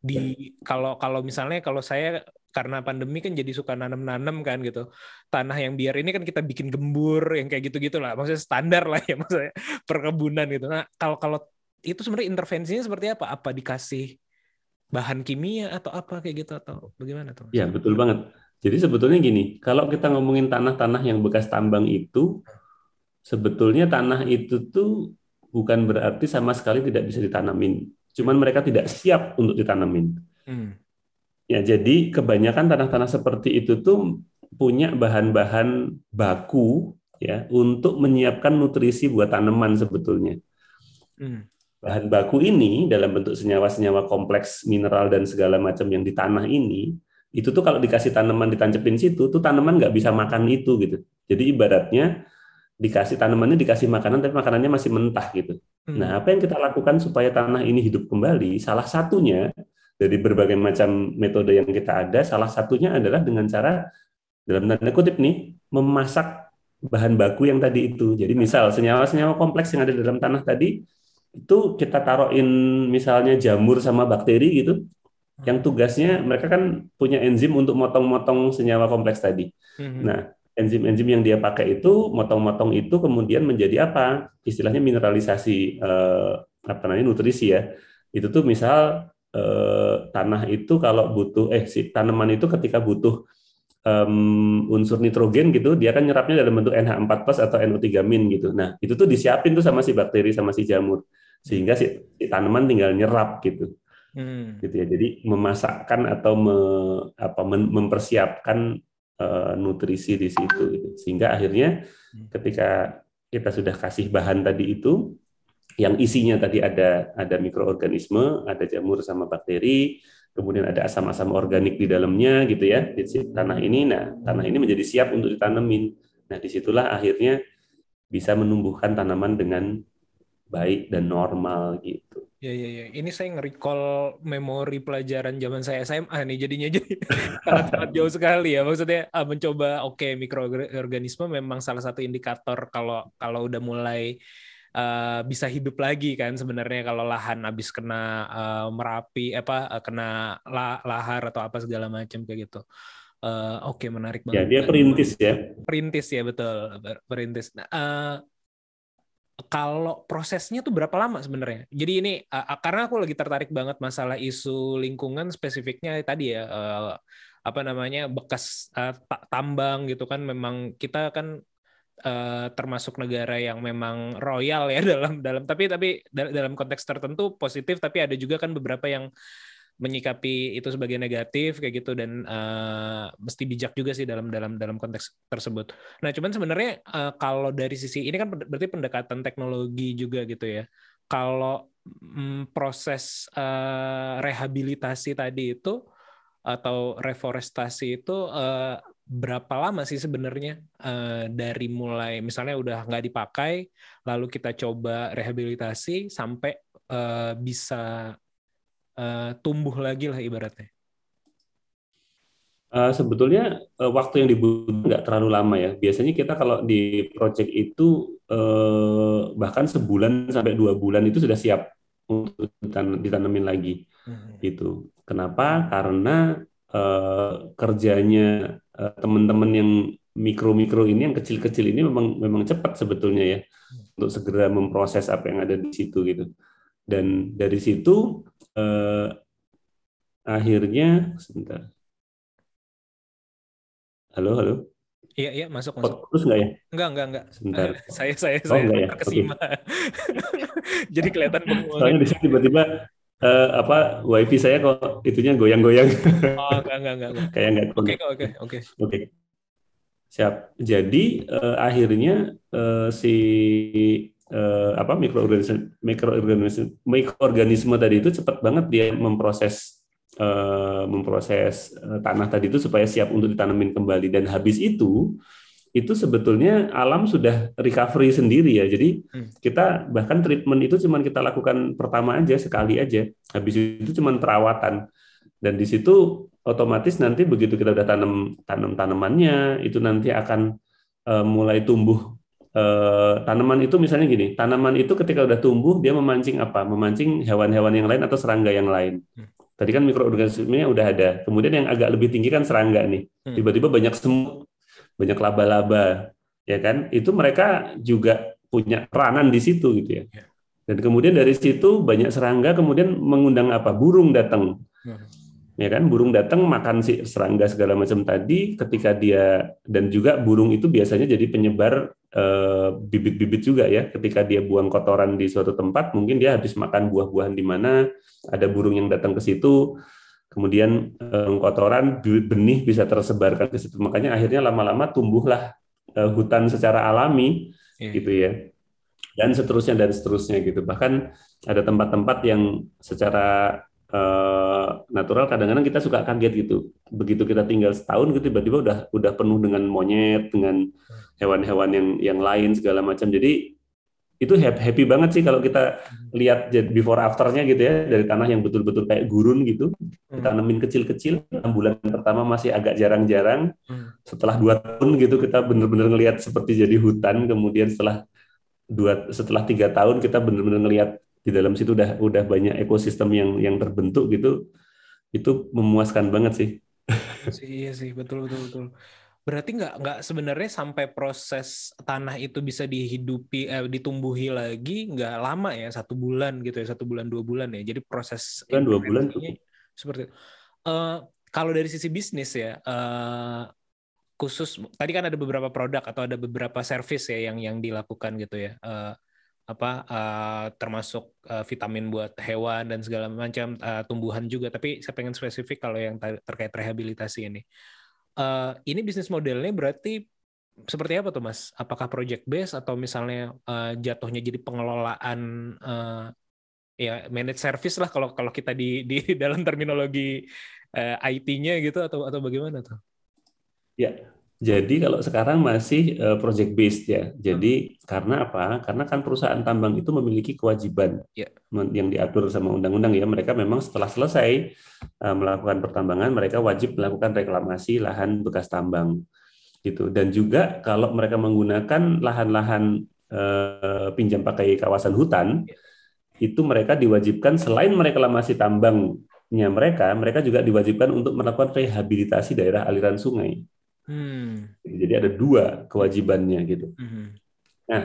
[SPEAKER 2] di kalau kalau misalnya kalau saya karena pandemi kan jadi suka nanam-nanam kan gitu. Tanah yang biar ini kan kita bikin gembur yang kayak gitu-gitu lah. Maksudnya standar lah ya maksudnya perkebunan gitu. Nah, kalau kalau itu sebenarnya intervensinya seperti apa? Apa dikasih bahan kimia atau apa kayak gitu atau bagaimana tuh?
[SPEAKER 3] Ya betul banget jadi sebetulnya gini kalau kita ngomongin tanah-tanah yang bekas tambang itu sebetulnya tanah itu tuh bukan berarti sama sekali tidak bisa ditanamin cuman mereka tidak siap untuk ditanamin
[SPEAKER 2] Hmm.
[SPEAKER 3] Ya, jadi kebanyakan tanah-tanah seperti itu tuh punya bahan-bahan baku ya untuk menyiapkan nutrisi buat tanaman sebetulnya.
[SPEAKER 2] Hmm.
[SPEAKER 3] Bahan baku ini dalam bentuk senyawa-senyawa kompleks mineral dan segala macam yang di tanah ini itu tuh kalau dikasih tanaman ditancepin situ tuh tanaman nggak bisa makan itu gitu. Jadi ibaratnya dikasih tanamannya dikasih makanan tapi makanannya masih mentah gitu.
[SPEAKER 2] Hmm.
[SPEAKER 3] Nah, apa yang kita lakukan supaya tanah ini hidup kembali? Salah satunya dari berbagai macam metode yang kita ada, salah satunya adalah dengan cara dalam tanda kutip nih memasak bahan baku yang tadi itu. Jadi misal senyawa-senyawa kompleks yang ada di dalam tanah tadi itu kita taruhin misalnya jamur sama bakteri gitu. Yang tugasnya mereka kan punya enzim untuk motong-motong senyawa kompleks tadi.
[SPEAKER 2] Mhm.
[SPEAKER 3] Nah, enzim-enzim yang dia pakai itu motong-motong itu kemudian menjadi apa? Istilahnya mineralisasi eh, apa namanya nutrisi ya. Itu tuh misal eh, tanah itu kalau butuh eh si tanaman itu ketika butuh em, unsur nitrogen gitu, dia kan nyerapnya dalam bentuk NH4+ atau NO3- gitu. Nah, itu tuh disiapin tuh sama si bakteri sama si jamur sehingga si, si tanaman tinggal nyerap gitu
[SPEAKER 2] Hmm.
[SPEAKER 3] gitu ya. Jadi memasakkan atau me, apa, mempersiapkan eh, nutrisi di situ gitu. Sehingga akhirnya ketika kita sudah kasih bahan tadi itu yang isinya tadi ada ada mikroorganisme, ada jamur sama bakteri, kemudian ada asam-asam organik di dalamnya gitu ya di tanah ini. Nah, tanah ini menjadi siap untuk ditanemin. Nah, di situlah akhirnya bisa menumbuhkan tanaman dengan baik dan normal gitu.
[SPEAKER 2] Ya, ya, ya. Ini saya nge-recall memori pelajaran zaman saya SMA nih jadinya jadi sangat-sangat jauh sekali ya. Maksudnya ah, mencoba oke mikroorganisme memang salah satu indikator kalau kalau udah mulai eh, bisa hidup lagi kan sebenarnya kalau lahan habis kena eh, merapi apa kena la- lahar atau apa segala macam kayak gitu. Eh, oke menarik
[SPEAKER 3] Ya,
[SPEAKER 2] banget.
[SPEAKER 3] dia perintis ya.
[SPEAKER 2] Perintis ya betul, perintis. Nah, kalau prosesnya tuh berapa lama sebenarnya? Jadi ini uh, karena aku lagi tertarik banget masalah isu lingkungan spesifiknya tadi ya uh, apa namanya bekas uh, ta- tambang gitu kan memang kita kan uh, termasuk negara yang memang royal ya dalam dalam tapi tapi dal- dalam konteks tertentu positif tapi ada juga kan beberapa yang menyikapi itu sebagai negatif kayak gitu dan uh, mesti bijak juga sih dalam dalam dalam konteks tersebut. Nah, cuman sebenarnya uh, kalau dari sisi ini kan ber- berarti pendekatan teknologi juga gitu ya. Kalau mm, proses uh, rehabilitasi tadi itu atau reforestasi itu uh, berapa lama sih sebenarnya uh, dari mulai misalnya udah nggak dipakai, lalu kita coba rehabilitasi sampai uh, bisa uh, tumbuh lagi lah ibaratnya.
[SPEAKER 3] Uh, sebetulnya uh, waktu yang dibutuhkan nggak terlalu lama ya. Biasanya kita kalau di project itu uh, bahkan sebulan sampai dua bulan itu sudah siap untuk ditan- ditanemin lagi gitu. Kenapa? Karena uh, kerjanya uh, teman-teman yang mikro-mikro ini, yang kecil-kecil ini memang memang cepat sebetulnya ya untuk segera memproses apa yang ada di situ gitu. Dan dari situ uh, akhirnya sebentar. Halo, halo.
[SPEAKER 2] Iya, iya, masuk, masuk.
[SPEAKER 3] Terus nggak ya?
[SPEAKER 2] Enggak, enggak, enggak.
[SPEAKER 3] Sebentar.
[SPEAKER 2] Eh, saya, saya,
[SPEAKER 3] Oh,
[SPEAKER 2] saya
[SPEAKER 3] enggak ya?
[SPEAKER 2] terkesima. Jadi kelihatan bengong.
[SPEAKER 3] Soalnya di sini tiba-tiba eh, apa wifi saya kok itunya goyang-goyang
[SPEAKER 2] Oh, enggak, enggak, enggak. enggak.
[SPEAKER 3] kayak nggak
[SPEAKER 2] Oke, oke, oke.
[SPEAKER 3] Oke. Siap. Jadi eh, akhirnya eh, si eh, apa mikroorganisme mikroorganisme mikroorganisme tadi itu cepat banget dia memproses eh, memproses eh, tanah tadi itu supaya siap untuk ditanemin kembali dan habis itu itu sebetulnya alam sudah recovery sendiri ya. Jadi
[SPEAKER 2] Hmm.
[SPEAKER 3] kita bahkan treatment itu cuman kita lakukan pertama aja sekali aja. Habis itu cuman perawatan. Dan di situ otomatis nanti begitu kita udah tanam tanam tanamannya itu nanti akan eh, mulai tumbuh eh, tanaman itu misalnya gini, tanaman itu ketika udah tumbuh dia memancing apa? Memancing hewan-hewan yang lain atau serangga yang lain.
[SPEAKER 2] Hmm.
[SPEAKER 3] Tadi kan mikroorganismenya udah ada. Kemudian yang agak lebih tinggi kan serangga nih.
[SPEAKER 2] Hmm.
[SPEAKER 3] Tiba-tiba banyak semut, banyak laba-laba, ya kan? Itu mereka juga punya peranan di situ gitu ya.
[SPEAKER 2] Ya.
[SPEAKER 3] Dan kemudian dari situ banyak serangga kemudian mengundang apa? Burung datang
[SPEAKER 2] Hmm.
[SPEAKER 3] Ya kan? Burung datang makan si serangga segala macam tadi ketika dia dan juga burung itu biasanya jadi penyebar eh, bibit-bibit juga ya. Ketika dia buang kotoran di suatu tempat mungkin dia habis makan buah-buahan di mana ada burung yang datang ke situ kemudian eh, kotoran benih bisa tersebarkan ke situ. Makanya akhirnya lama-lama tumbuhlah eh, hutan secara alami
[SPEAKER 2] Iya.
[SPEAKER 3] gitu ya. Dan seterusnya dan seterusnya gitu. Bahkan ada tempat-tempat yang secara eh, natural kadang-kadang kita suka kaget gitu begitu kita tinggal setahun gitu tiba-tiba udah udah penuh dengan monyet dengan hewan-hewan yang yang lain segala macam jadi itu happy, happy banget sih kalau kita lihat jad- before afternya gitu ya dari tanah yang betul-betul kayak gurun gitu kita
[SPEAKER 2] Hmm.
[SPEAKER 3] tanemin kecil-kecil enam bulan pertama masih agak jarang-jarang
[SPEAKER 2] Hmm.
[SPEAKER 3] setelah dua tahun gitu kita bener-bener ngelihat seperti jadi hutan kemudian setelah dua setelah tiga tahun kita bener-bener ngelihat di dalam situ udah udah banyak ekosistem yang yang terbentuk gitu itu memuaskan banget sih
[SPEAKER 2] Sih, iya sih, betul betul betul. Berarti nggak nggak sebenarnya sampai proses tanah itu bisa dihidupi, eh, ditumbuhi lagi nggak lama ya, satu bulan gitu ya, satu bulan dua bulan ya. Jadi proses
[SPEAKER 3] Bulan, dua bulan
[SPEAKER 2] seperti itu. Eh, kalau dari sisi bisnis ya, eh, khusus tadi kan ada beberapa produk atau ada beberapa service ya yang yang dilakukan gitu ya. Eh, apa eh, termasuk eh, vitamin buat hewan dan segala macam eh, tumbuhan juga. Tapi saya pengen spesifik kalau yang ter- terkait rehabilitasi ini. Eh, ini bisnis modelnya berarti seperti apa tuh mas? Apakah project base atau misalnya eh, jatuhnya jadi pengelolaan eh, ya managed service lah kalau kalau kita di di dalam terminologi eh, IT-nya gitu atau atau bagaimana tuh?
[SPEAKER 3] Ya, jadi kalau sekarang masih eh, project based ya. Jadi karena apa? Karena kan perusahaan tambang itu memiliki kewajiban
[SPEAKER 2] Ya.
[SPEAKER 3] men- yang diatur sama undang-undang ya. Mereka memang setelah selesai eh, melakukan pertambangan, mereka wajib melakukan reklamasi lahan bekas tambang gitu. Dan juga kalau mereka menggunakan lahan-lahan eh, pinjam pakai kawasan hutan, itu mereka diwajibkan selain mereklamasi tambangnya mereka, mereka juga diwajibkan untuk melakukan rehabilitasi daerah aliran sungai.
[SPEAKER 2] Hmm.
[SPEAKER 3] Jadi ada dua kewajibannya gitu.
[SPEAKER 2] Mhm.
[SPEAKER 3] Nah,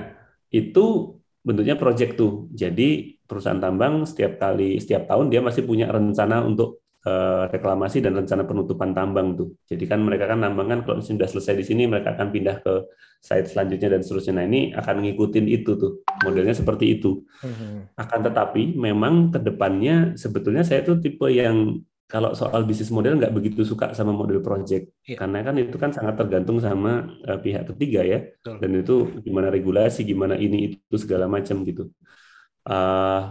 [SPEAKER 3] itu bentuknya project tuh. Jadi perusahaan tambang setiap kali setiap tahun dia masih punya rencana untuk eh, reklamasi dan rencana penutupan tambang tuh. Jadi kan mereka kan tambang kan kalau sudah selesai di sini mereka akan pindah ke site selanjutnya dan seterusnya. Nah, ini akan ngikutin itu tuh. Modelnya seperti itu.
[SPEAKER 2] Mhm.
[SPEAKER 3] Akan tetapi memang ke depannya sebetulnya saya tuh tipe yang kalau soal bisnis model nggak begitu suka sama model project
[SPEAKER 2] Iya.
[SPEAKER 3] karena kan itu kan sangat tergantung sama eh, pihak ketiga ya
[SPEAKER 2] Betul.
[SPEAKER 3] dan itu gimana regulasi gimana ini itu segala macam gitu Eh,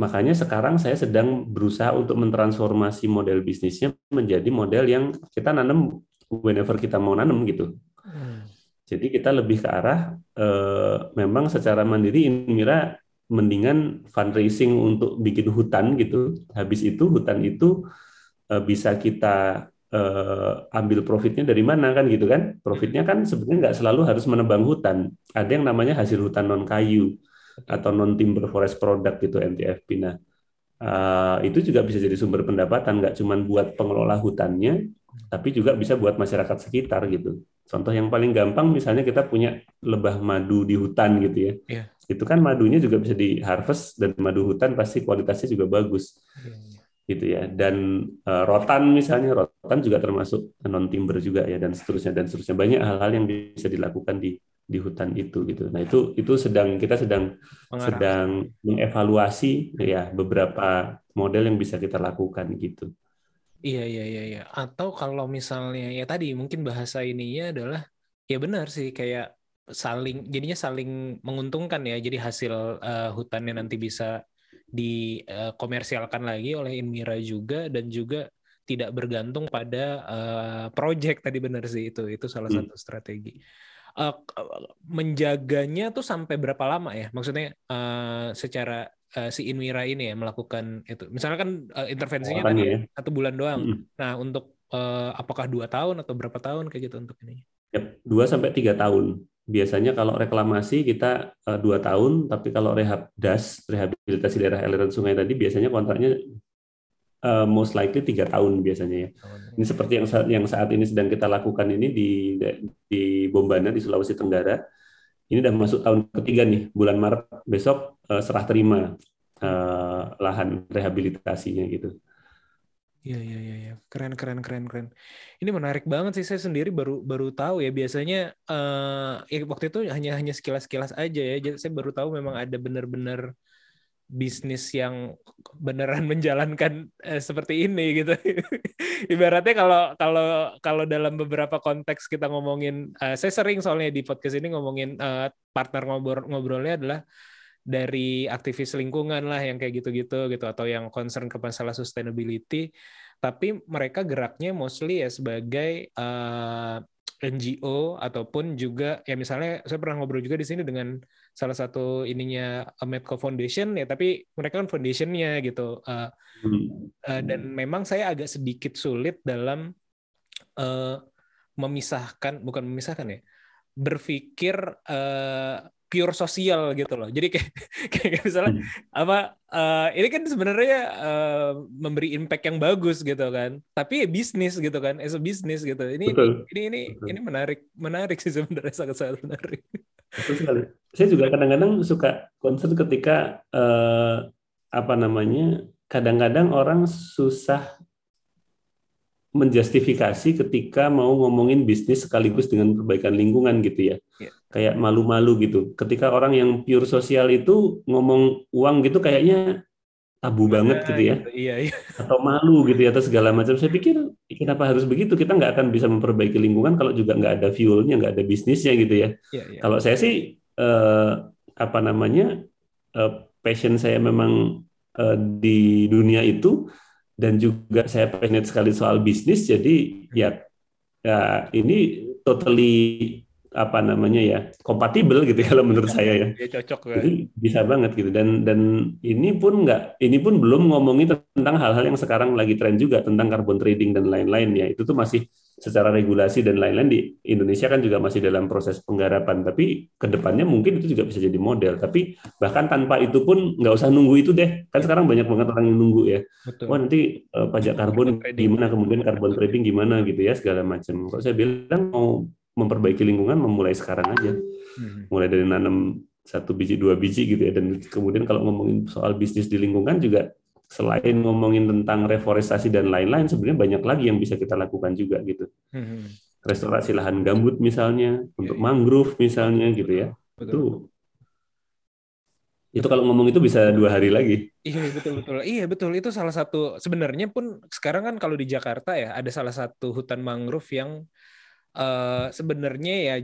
[SPEAKER 3] makanya sekarang saya sedang berusaha untuk mentransformasi model bisnisnya menjadi model yang kita nanam whenever kita mau nanam gitu
[SPEAKER 2] Hmm.
[SPEAKER 3] jadi kita lebih ke arah eh, memang secara mandiri Inmira mendingan fundraising untuk bikin hutan gitu. Habis itu hutan itu eh, bisa kita eh, ambil profitnya dari mana kan gitu kan? Profitnya kan sebenarnya nggak selalu harus menebang hutan. Ada yang namanya hasil hutan non kayu atau non timber forest product gitu NTFP. Nah eh, itu juga bisa jadi sumber pendapatan nggak cuma buat pengelola hutannya, tapi juga bisa buat masyarakat sekitar gitu. Contoh yang paling gampang misalnya kita punya lebah madu di hutan gitu ya.
[SPEAKER 2] Iya.
[SPEAKER 3] Itu kan madunya juga bisa di harvest dan madu hutan pasti kualitasnya juga bagus gitu ya. Dan eh, rotan misalnya rotan juga termasuk non timber juga ya dan seterusnya dan seterusnya banyak hal-hal yang bisa dilakukan di di hutan itu gitu. Nah, itu itu sedang kita sedang
[SPEAKER 2] Pengarah.
[SPEAKER 3] sedang mengevaluasi ya beberapa model yang bisa kita lakukan gitu.
[SPEAKER 2] Iya iya iya iya. Atau kalau misalnya ya tadi mungkin bahasa ininya adalah ya benar sih kayak saling jadinya saling menguntungkan ya. Jadi hasil eh, hutannya nanti bisa dikomersialkan lagi oleh Inmira juga dan juga tidak bergantung pada eh, project tadi benar sih itu itu salah
[SPEAKER 3] Hmm.
[SPEAKER 2] satu strategi. Eh, k- menjaganya tuh sampai berapa lama ya? Maksudnya eh, secara eh, si Inmira ini ya melakukan itu. Misalnya kan eh, intervensinya
[SPEAKER 3] Perawatannya
[SPEAKER 2] tadi
[SPEAKER 3] ya.
[SPEAKER 2] satu bulan doang.
[SPEAKER 3] Mm-mm.
[SPEAKER 2] Nah, untuk eh, apakah dua tahun atau berapa tahun kayak gitu untuk ini?
[SPEAKER 3] 2 sampai tiga tahun. Biasanya kalau reklamasi kita eh, dua tahun, tapi kalau rehab das, rehabilitasi daerah aliran sungai tadi biasanya kontraknya eh, most likely tiga tahun biasanya ya. Ini seperti yang saat, yang saat ini sedang kita lakukan ini di di Bombana di Sulawesi Tenggara. Ini udah masuk tahun ketiga nih, bulan Maret besok eh, serah terima lahan rehabilitasinya gitu.
[SPEAKER 2] Iya iya iya iya. keren keren keren keren. Ini menarik banget sih saya sendiri baru baru tahu ya biasanya eh ya waktu itu hanya hanya sekilas-sekilas aja ya. Jadi saya baru tahu memang ada benar-benar bisnis yang beneran menjalankan eh, seperti ini gitu. Ibaratnya kalau kalau kalau dalam beberapa konteks kita ngomongin eh, saya sering soalnya di podcast ini ngomongin eh, partner ngobrol ngobrolnya adalah dari aktivis lingkungan lah yang kayak gitu-gitu gitu atau yang concern ke masalah sustainability. Tapi mereka geraknya mostly ya sebagai eh, NGO ataupun juga ya misalnya saya pernah ngobrol juga di sini dengan salah satu ininya uh, Medco Foundation ya tapi mereka kan foundationnya gitu uh, uh, dan memang saya agak sedikit sulit dalam uh, memisahkan bukan memisahkan ya berpikir uh, pure sosial gitu loh jadi kayak kayak misalnya
[SPEAKER 3] Hmm.
[SPEAKER 2] apa uh, ini kan sebenarnya uh, memberi impact yang bagus gitu kan tapi ya bisnis gitu kan as a business gitu ini
[SPEAKER 3] Betul.
[SPEAKER 2] ini ini
[SPEAKER 3] Betul.
[SPEAKER 2] ini menarik menarik sih sebenarnya sangat sangat menarik
[SPEAKER 3] Betul sekali. Saya juga kadang-kadang suka concern ketika eh, apa namanya, kadang-kadang orang susah menjustifikasi ketika mau ngomongin bisnis sekaligus dengan perbaikan lingkungan gitu ya.
[SPEAKER 2] Iya.
[SPEAKER 3] Kayak malu-malu gitu. Ketika orang yang pure sosial itu ngomong uang gitu kayaknya tabu banget gitu ya.
[SPEAKER 2] iya iya
[SPEAKER 3] atau malu gitu ya atau segala macam. Saya pikir kenapa harus begitu? Kita nggak akan bisa memperbaiki lingkungan kalau juga nggak ada fuelnya, nggak ada bisnisnya gitu ya.
[SPEAKER 2] iya iya
[SPEAKER 3] Kalau saya sih eh, apa namanya eh, passion saya memang eh, di dunia itu dan juga saya passionate sekali soal bisnis. Jadi ya, ya ini totally apa namanya ya kompatibel gitu ya kalau menurut saya ya.
[SPEAKER 2] dia cocok kan
[SPEAKER 3] Jadi bisa banget gitu dan dan ini pun nggak ini pun belum ngomongin tentang hal-hal yang sekarang lagi tren juga tentang carbon trading dan lain-lain ya itu tuh masih secara regulasi dan lain-lain di Indonesia kan juga masih dalam proses penggarapan. Tapi ke depannya mungkin itu juga bisa jadi model. Tapi bahkan tanpa itu pun nggak usah nunggu itu deh. Kan sekarang banyak banget orang yang nunggu ya.
[SPEAKER 2] Betul.
[SPEAKER 3] Wah nanti eh, pajak karbon gimana? Kemudian karbon trading gimana gitu ya segala macam. Kok saya bilang mau memperbaiki lingkungan memulai sekarang aja.
[SPEAKER 2] Mhm.
[SPEAKER 3] mulai dari nanam satu biji dua biji gitu ya. Dan kemudian kalau ngomongin soal bisnis di lingkungan juga selain ngomongin tentang reforestasi dan lain-lain sebenarnya banyak lagi yang bisa kita lakukan juga gitu
[SPEAKER 2] Mhm.
[SPEAKER 3] restorasi lahan gambut misalnya untuk
[SPEAKER 2] iya.
[SPEAKER 3] mangrove misalnya gitu ya
[SPEAKER 2] betul
[SPEAKER 3] itu itu kalau ngomong itu bisa dua hari lagi
[SPEAKER 2] Iya betul betul. Iya betul itu salah satu sebenarnya pun sekarang kan kalau di Jakarta ya ada salah satu hutan mangrove yang eh sebenarnya ya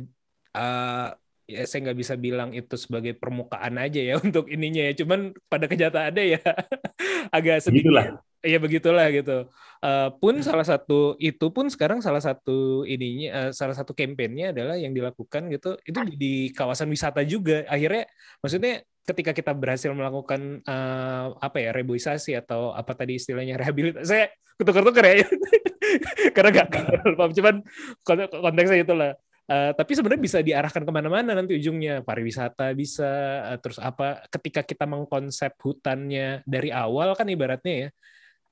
[SPEAKER 2] eh, ya saya nggak bisa bilang itu sebagai permukaan aja ya untuk ininya ya. Cuman pada kenyataannya ya agak sedikit.
[SPEAKER 3] Begitulah.
[SPEAKER 2] Iya begitulah gitu. Eh, pun salah satu itu pun sekarang salah satu ininya eh, salah satu kampanyenya adalah yang dilakukan gitu itu di kawasan wisata juga. Akhirnya maksudnya ketika kita berhasil melakukan eh, apa ya reboisasi atau apa tadi istilahnya rehabilitasi saya ketukar-tukar ya karena nggak paham cuman kont- konteksnya itulah Eh, tapi sebenarnya bisa diarahkan ke mana-mana nanti ujungnya pariwisata bisa eh, terus apa ketika kita mengkonsep hutannya dari awal kan ibaratnya ya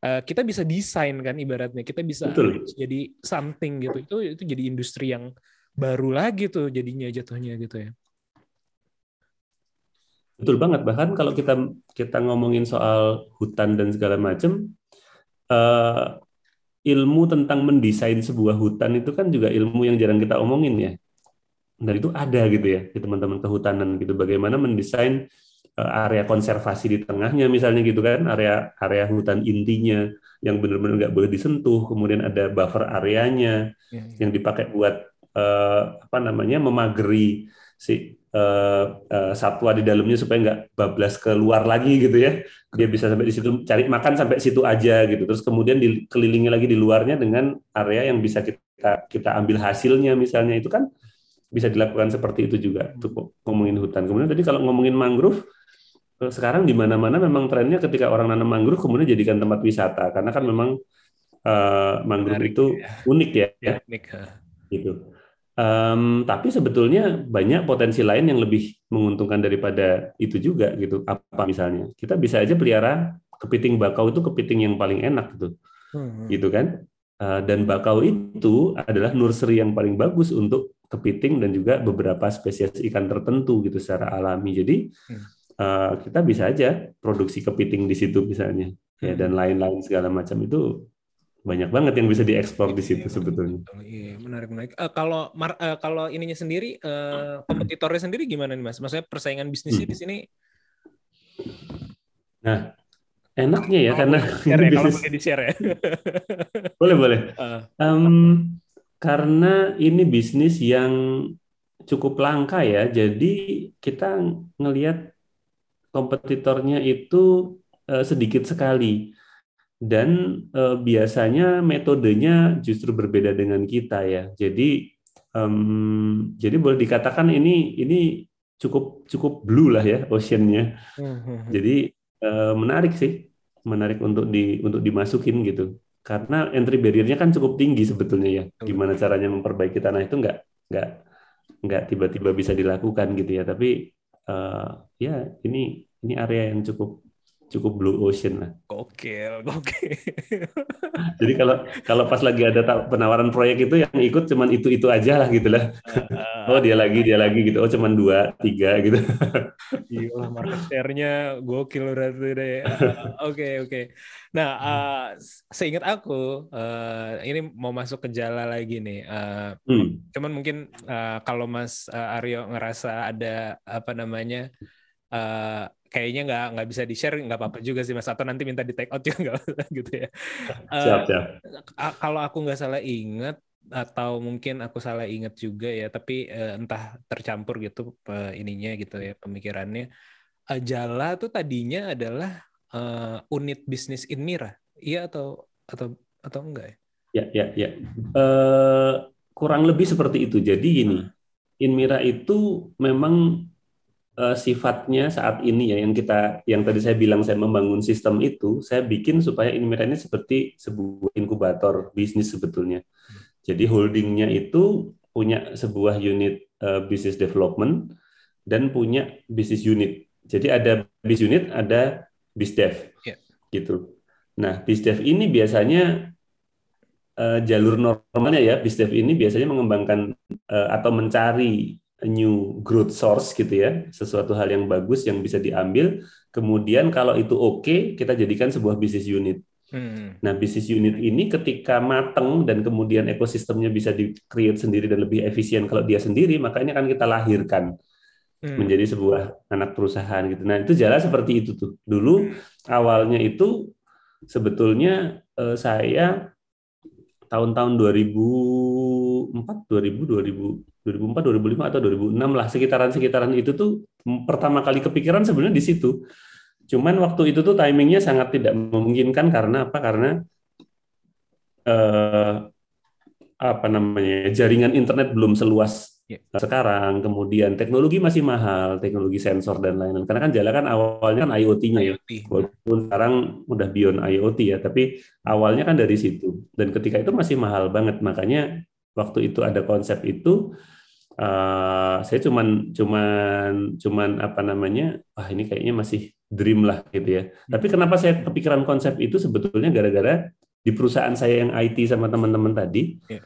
[SPEAKER 2] eh, kita bisa desain kan ibaratnya kita bisa
[SPEAKER 3] Betul.
[SPEAKER 2] jadi something gitu itu itu jadi industri yang baru lagi tuh jadinya jatuhnya gitu ya
[SPEAKER 3] Betul banget. Bahkan kalau kita kita ngomongin soal hutan dan segala macam, eh, ilmu tentang mendesain sebuah hutan itu kan juga ilmu yang jarang kita omongin ya. Dan itu ada gitu ya di teman-teman kehutanan gitu. Bagaimana mendesain eh, area konservasi di tengahnya misalnya gitu kan, area area hutan intinya yang benar-benar nggak boleh disentuh. Kemudian ada buffer areanya
[SPEAKER 2] Ya,
[SPEAKER 3] yang dipakai buat eh, apa namanya memageri si eh, eh, satwa di dalamnya supaya nggak bablas keluar lagi gitu ya. Dia bisa sampai di situ cari makan sampai situ aja gitu. Terus kemudian dikelilingi lagi di luarnya dengan area yang bisa kita kita ambil hasilnya misalnya itu kan bisa dilakukan seperti itu juga untuk ngomongin hutan. Kemudian tadi kalau ngomongin mangrove eh, sekarang di mana-mana memang trennya ketika orang nanam mangrove kemudian jadikan tempat wisata karena kan memang eh, mangrove
[SPEAKER 2] Menarik,
[SPEAKER 3] itu
[SPEAKER 2] ya.
[SPEAKER 3] unik ya,
[SPEAKER 2] ya Nick.
[SPEAKER 3] gitu. Em, tapi sebetulnya banyak potensi lain yang lebih menguntungkan daripada itu juga gitu. Apa misalnya? Kita bisa aja pelihara kepiting bakau itu kepiting yang paling enak gitu,
[SPEAKER 2] Hmm.
[SPEAKER 3] gitu kan? Eh, dan bakau itu adalah nursery yang paling bagus untuk kepiting dan juga beberapa spesies ikan tertentu gitu secara alami. Jadi
[SPEAKER 2] Hmm.
[SPEAKER 3] eh, kita bisa aja produksi kepiting di situ misalnya, ya
[SPEAKER 2] Hmm.
[SPEAKER 3] dan lain-lain segala macam itu banyak banget yang bisa dieksplor di situ sebetulnya.
[SPEAKER 2] Betul, Iya, menarik menarik. Eh, kalau mar- eh, kalau ininya sendiri, eh, kompetitornya sendiri gimana nih mas? Maksudnya persaingan bisnisnya
[SPEAKER 3] Hmm.
[SPEAKER 2] di sini?
[SPEAKER 3] Nah, enaknya ya
[SPEAKER 2] Kalau
[SPEAKER 3] karena ini
[SPEAKER 2] ya, kalau
[SPEAKER 3] bisnis
[SPEAKER 2] boleh di share ya.
[SPEAKER 3] boleh boleh.
[SPEAKER 2] Eh,
[SPEAKER 3] Em, karena ini bisnis yang cukup langka ya, jadi kita ngelihat kompetitornya itu eh, sedikit sekali dan eh, biasanya metodenya justru berbeda dengan kita ya. Jadi Em, jadi boleh dikatakan ini ini cukup cukup blue lah ya oceannya.
[SPEAKER 2] Hmm.
[SPEAKER 3] Jadi eh, menarik sih, menarik untuk di untuk dimasukin gitu. Karena entry barrier-nya kan cukup tinggi sebetulnya ya. Gimana caranya memperbaiki tanah itu nggak nggak nggak tiba-tiba bisa dilakukan gitu ya. Tapi eh, ya ini ini area yang cukup cukup blue ocean lah.
[SPEAKER 2] Gokil, gokil.
[SPEAKER 3] Jadi kalau kalau pas lagi ada penawaran proyek itu yang ikut cuman itu itu aja lah gitu lah. Oh dia lagi dia lagi gitu. Oh cuman dua tiga gitu.
[SPEAKER 2] Gila, market share-nya gokil berarti deh. Uh, Oke, oke. Nah, uh, seingat aku, uh, ini mau masuk ke jala lagi nih. Uh,
[SPEAKER 3] Hmm.
[SPEAKER 2] cuman mungkin uh, kalau Mas uh, Aryo ngerasa ada apa namanya, uh, kayaknya nggak nggak bisa di share, nggak apa-apa juga sih Mas. Atau nanti minta di take out juga nggak gitu ya. Uh,
[SPEAKER 3] Siap siap.
[SPEAKER 2] a- kalau aku nggak salah ingat atau mungkin aku salah ingat juga ya tapi eh, entah tercampur gitu pe- ininya gitu ya pemikirannya Eh, Jala tuh tadinya adalah eh, unit bisnis Inmira iya atau atau atau enggak ya
[SPEAKER 3] Ya ya ya. Eh, kurang lebih seperti itu. Jadi gini, Inmira itu memang eh, sifatnya saat ini ya yang kita yang tadi saya bilang saya membangun sistem itu, saya bikin supaya Inmira ini seperti sebuah inkubator bisnis sebetulnya. Jadi holdingnya itu punya sebuah unit eh, business development dan punya business unit. Jadi ada business unit, ada bisdev,
[SPEAKER 2] Iya.
[SPEAKER 3] gitu. Nah, bisdev ini biasanya eh, jalur normalnya ya, bisdev ini biasanya mengembangkan eh, atau mencari new growth source gitu ya, sesuatu hal yang bagus yang bisa diambil. Kemudian kalau itu oke, kita jadikan sebuah business unit.
[SPEAKER 2] Hmm.
[SPEAKER 3] Nah, bisnis unit ini ketika mateng dan kemudian ekosistemnya bisa di-create sendiri dan lebih efisien kalau dia sendiri, maka ini akan kita lahirkan
[SPEAKER 2] Hmm.
[SPEAKER 3] menjadi sebuah anak perusahaan gitu. Nah, itu jalan seperti itu tuh. Dulu awalnya itu sebetulnya eh, saya tahun-tahun 2004, 2000, 2000, 2004, 2005 atau 2006 lah sekitaran-sekitaran itu tuh pertama kali kepikiran sebenarnya di situ. Cuman waktu itu tuh timingnya sangat tidak memungkinkan karena apa? Karena eh, apa namanya jaringan internet belum seluas
[SPEAKER 2] Ya.
[SPEAKER 3] sekarang. Kemudian teknologi masih mahal, teknologi sensor dan lain-lain. Karena kan jalan kan awalnya kan IoT-nya ya.
[SPEAKER 2] IoT.
[SPEAKER 3] Walaupun sekarang udah beyond IoT ya, tapi awalnya kan dari situ. Dan ketika itu masih mahal banget, makanya waktu itu ada konsep itu, eh, saya cuman cuman cuman apa namanya, wah ini kayaknya masih dream lah gitu ya. Tapi kenapa saya kepikiran konsep itu sebetulnya gara-gara di perusahaan saya yang IT sama teman-teman tadi,
[SPEAKER 2] Iya.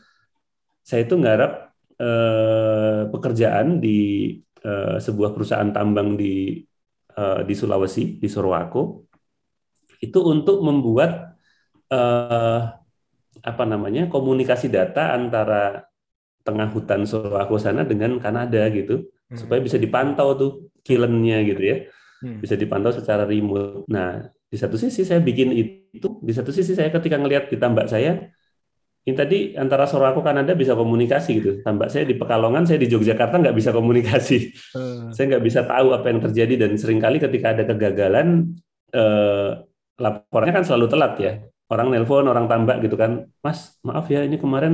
[SPEAKER 3] saya itu nggarap eh, pekerjaan di eh, sebuah perusahaan tambang di eh, di Sulawesi, di Sorowako, itu untuk membuat eh, apa namanya komunikasi data antara tengah hutan Sorowako sana dengan Kanada gitu,
[SPEAKER 2] Hmm.
[SPEAKER 3] supaya bisa dipantau tuh kilennya gitu ya,
[SPEAKER 2] Hmm.
[SPEAKER 3] bisa dipantau secara remote. Nah, di satu sisi saya bikin itu, di satu sisi saya ketika ngelihat di tambak saya, ini tadi antara Sorowako Kanada bisa komunikasi gitu. Tambak saya di Pekalongan, saya di Yogyakarta nggak bisa komunikasi
[SPEAKER 2] Eh,
[SPEAKER 3] saya nggak bisa tahu apa yang terjadi dan sering kali ketika ada kegagalan eh, laporannya kan selalu telat ya orang nelpon orang tambak gitu kan. Mas maaf ya ini kemarin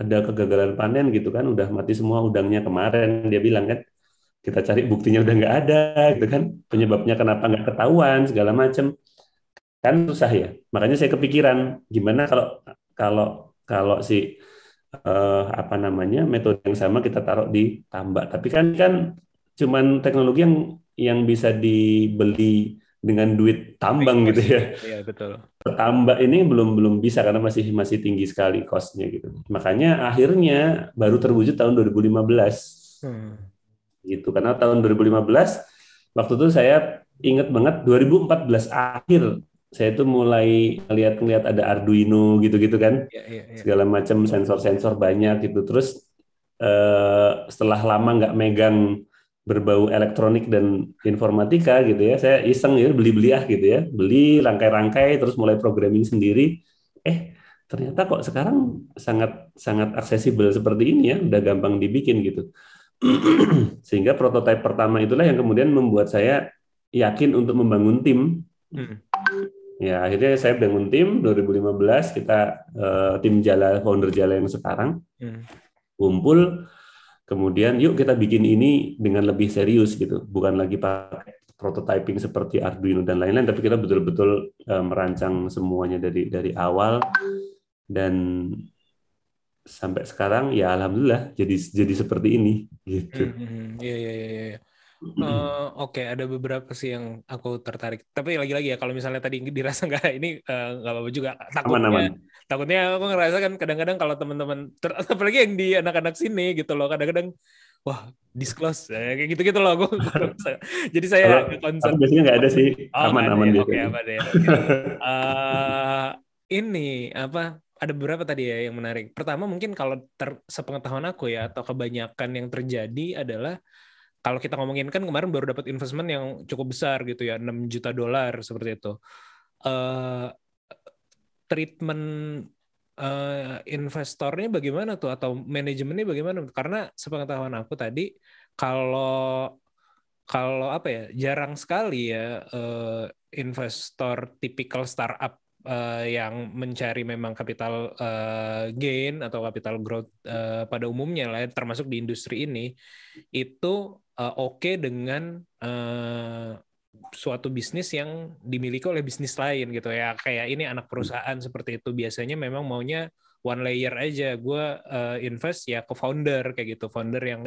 [SPEAKER 3] ada kegagalan panen gitu kan. Udah mati semua udangnya kemarin dia bilang kan. Kita cari buktinya udah nggak ada gitu kan. Penyebabnya kenapa nggak ketahuan segala macam kan susah ya. Makanya saya kepikiran gimana kalau kalau kalau si eh, apa namanya metode yang sama kita taruh di tambak. Tapi kan kan cuman teknologi yang yang bisa dibeli dengan duit tambang gitu ya
[SPEAKER 2] Iya, betul.
[SPEAKER 3] tambak ini belum belum bisa karena masih masih tinggi sekali costnya gitu makanya akhirnya baru terwujud tahun 2015
[SPEAKER 2] Hmm.
[SPEAKER 3] gitu karena tahun 2015 waktu itu saya ingat banget 2014 akhir saya itu mulai ngeliat-ngeliat ada Arduino gitu-gitu kan
[SPEAKER 2] Iya, iya, iya.
[SPEAKER 3] segala macam sensor-sensor banyak gitu terus eh, setelah lama nggak megang berbau elektronik dan informatika gitu ya. Saya iseng ya beli-beli ah gitu ya. Beli rangkai-rangkai terus mulai programming sendiri. Eh ternyata kok sekarang sangat sangat aksesibel seperti ini ya. Udah gampang dibikin gitu. Sehingga prototipe pertama itulah yang kemudian membuat saya yakin untuk membangun tim.
[SPEAKER 2] Hmm.
[SPEAKER 3] Ya, akhirnya saya bangun tim. 2015 kita eh, tim Jala founder Jala yang sekarang
[SPEAKER 2] Hmm.
[SPEAKER 3] kumpul Kemudian yuk kita bikin ini dengan lebih serius gitu, bukan lagi pakai prototyping seperti Arduino dan lain-lain, tapi kita betul-betul uh, merancang semuanya dari dari awal dan sampai sekarang ya alhamdulillah jadi jadi seperti ini gitu.
[SPEAKER 2] Hmm, iya iya iya. iya. Uh, Oke, okay. ada beberapa sih yang aku tertarik. Tapi lagi-lagi ya, kalau misalnya tadi dirasa nggak ini uh, nggak apa-apa juga. Takutnya, aman, aman. Takutnya aku ngerasa kan kadang-kadang kalau teman-teman, apalagi yang di anak-anak sini gitu loh, kadang-kadang wah disclose ya, kayak gitu-gitu loh aku. Jadi saya
[SPEAKER 3] concern. Biasanya nggak ada sih, aman-aman
[SPEAKER 2] oh, Oke, apa deh. uh, ini apa? Ada beberapa tadi ya yang menarik. Pertama mungkin kalau ter, sepengetahuan aku ya atau kebanyakan yang terjadi adalah kalau kita ngomongin kan kemarin baru dapat investment yang cukup besar gitu ya 6 juta dolar seperti itu uh, treatment uh, investornya bagaimana tuh? Atau manajemennya bagaimana? Karena sepengetahuan aku tadi kalau kalau apa ya jarang sekali ya uh, investor tipikal startup uh, yang mencari memang capital uh, gain atau capital growth uh, pada umumnya lah termasuk di industri ini itu uh, oke okay dengan uh, suatu bisnis yang dimiliki oleh bisnis lain gitu ya. Kayak ini anak perusahaan seperti itu. Biasanya memang maunya one layer aja. Gue uh, invest ya ke founder kayak gitu. Founder yang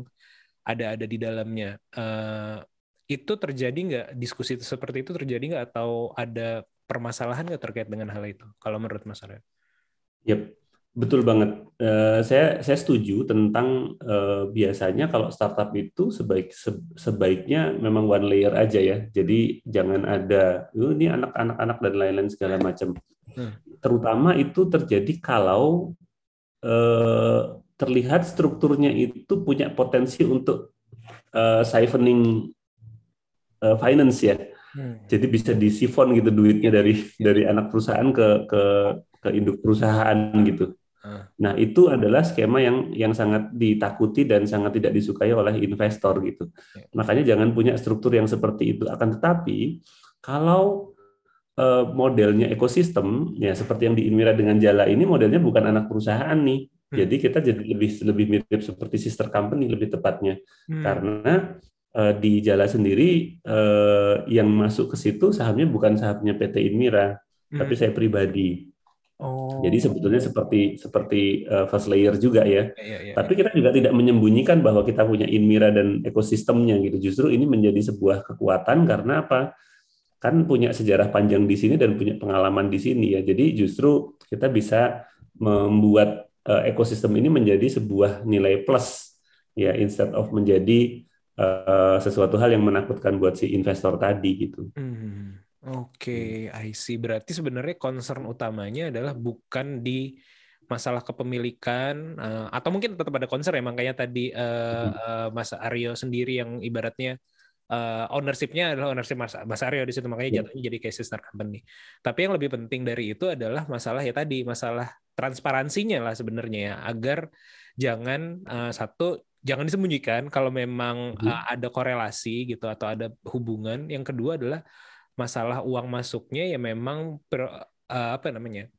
[SPEAKER 2] ada ada di dalamnya. Uh, itu terjadi nggak? Diskusi seperti itu terjadi nggak? Atau ada permasalahan nggak terkait dengan hal itu? Kalau menurut Mas Arya?
[SPEAKER 3] Yep. Betul banget. Uh, saya saya setuju tentang uh, biasanya kalau startup itu sebaik se, sebaiknya memang one layer aja ya. Jadi jangan ada oh, ini anak-anak anak dan lain-lain segala macam. Hmm. Terutama itu terjadi kalau uh, terlihat strukturnya itu punya potensi untuk uh, siphoning uh, finance ya. Hmm. Jadi bisa disifon gitu duitnya dari dari anak perusahaan ke ke ke induk perusahaan gitu. Nah, itu adalah skema yang yang sangat ditakuti dan sangat tidak disukai oleh investor gitu. Ya. Makanya jangan punya struktur yang seperti itu. Akan tetapi kalau uh, modelnya ekosistem ya seperti yang di Inmira dengan Jala ini modelnya bukan anak perusahaan nih. Hmm. Jadi kita jadi lebih lebih mirip seperti sister company lebih tepatnya. Hmm. Karena uh, di Jala sendiri uh, yang masuk ke situ sahamnya bukan sahamnya PT Inmira, hmm. tapi saya pribadi. Oh. Jadi sebetulnya seperti seperti uh, first layer juga ya. Ya, ya, ya. Tapi kita juga tidak menyembunyikan bahwa kita punya Inmira dan ekosistemnya gitu. Justru ini menjadi sebuah kekuatan karena apa? Kan punya sejarah panjang di sini dan punya pengalaman di sini ya. Jadi justru kita bisa membuat uh, ekosistem ini menjadi sebuah nilai plus ya instead of menjadi uh, sesuatu hal yang menakutkan buat si investor tadi gitu. Hmm.
[SPEAKER 2] Oke, okay, I see. Berarti sebenarnya concern utamanya adalah bukan di masalah kepemilikan uh, atau mungkin tetap ada concern ya makanya tadi uh, uh, Mas Aryo sendiri yang ibaratnya uh, ownership-nya adalah ownership Mas, Mas Aryo di situ makanya yeah. jatuhnya jadi kayak sister company. Tapi yang lebih penting dari itu adalah masalah ya tadi masalah transparansinya lah sebenarnya ya agar jangan uh, satu jangan disembunyikan kalau memang uh, ada korelasi gitu atau ada hubungan. Yang kedua adalah masalah uang masuknya ya memang per, uh, apa namanya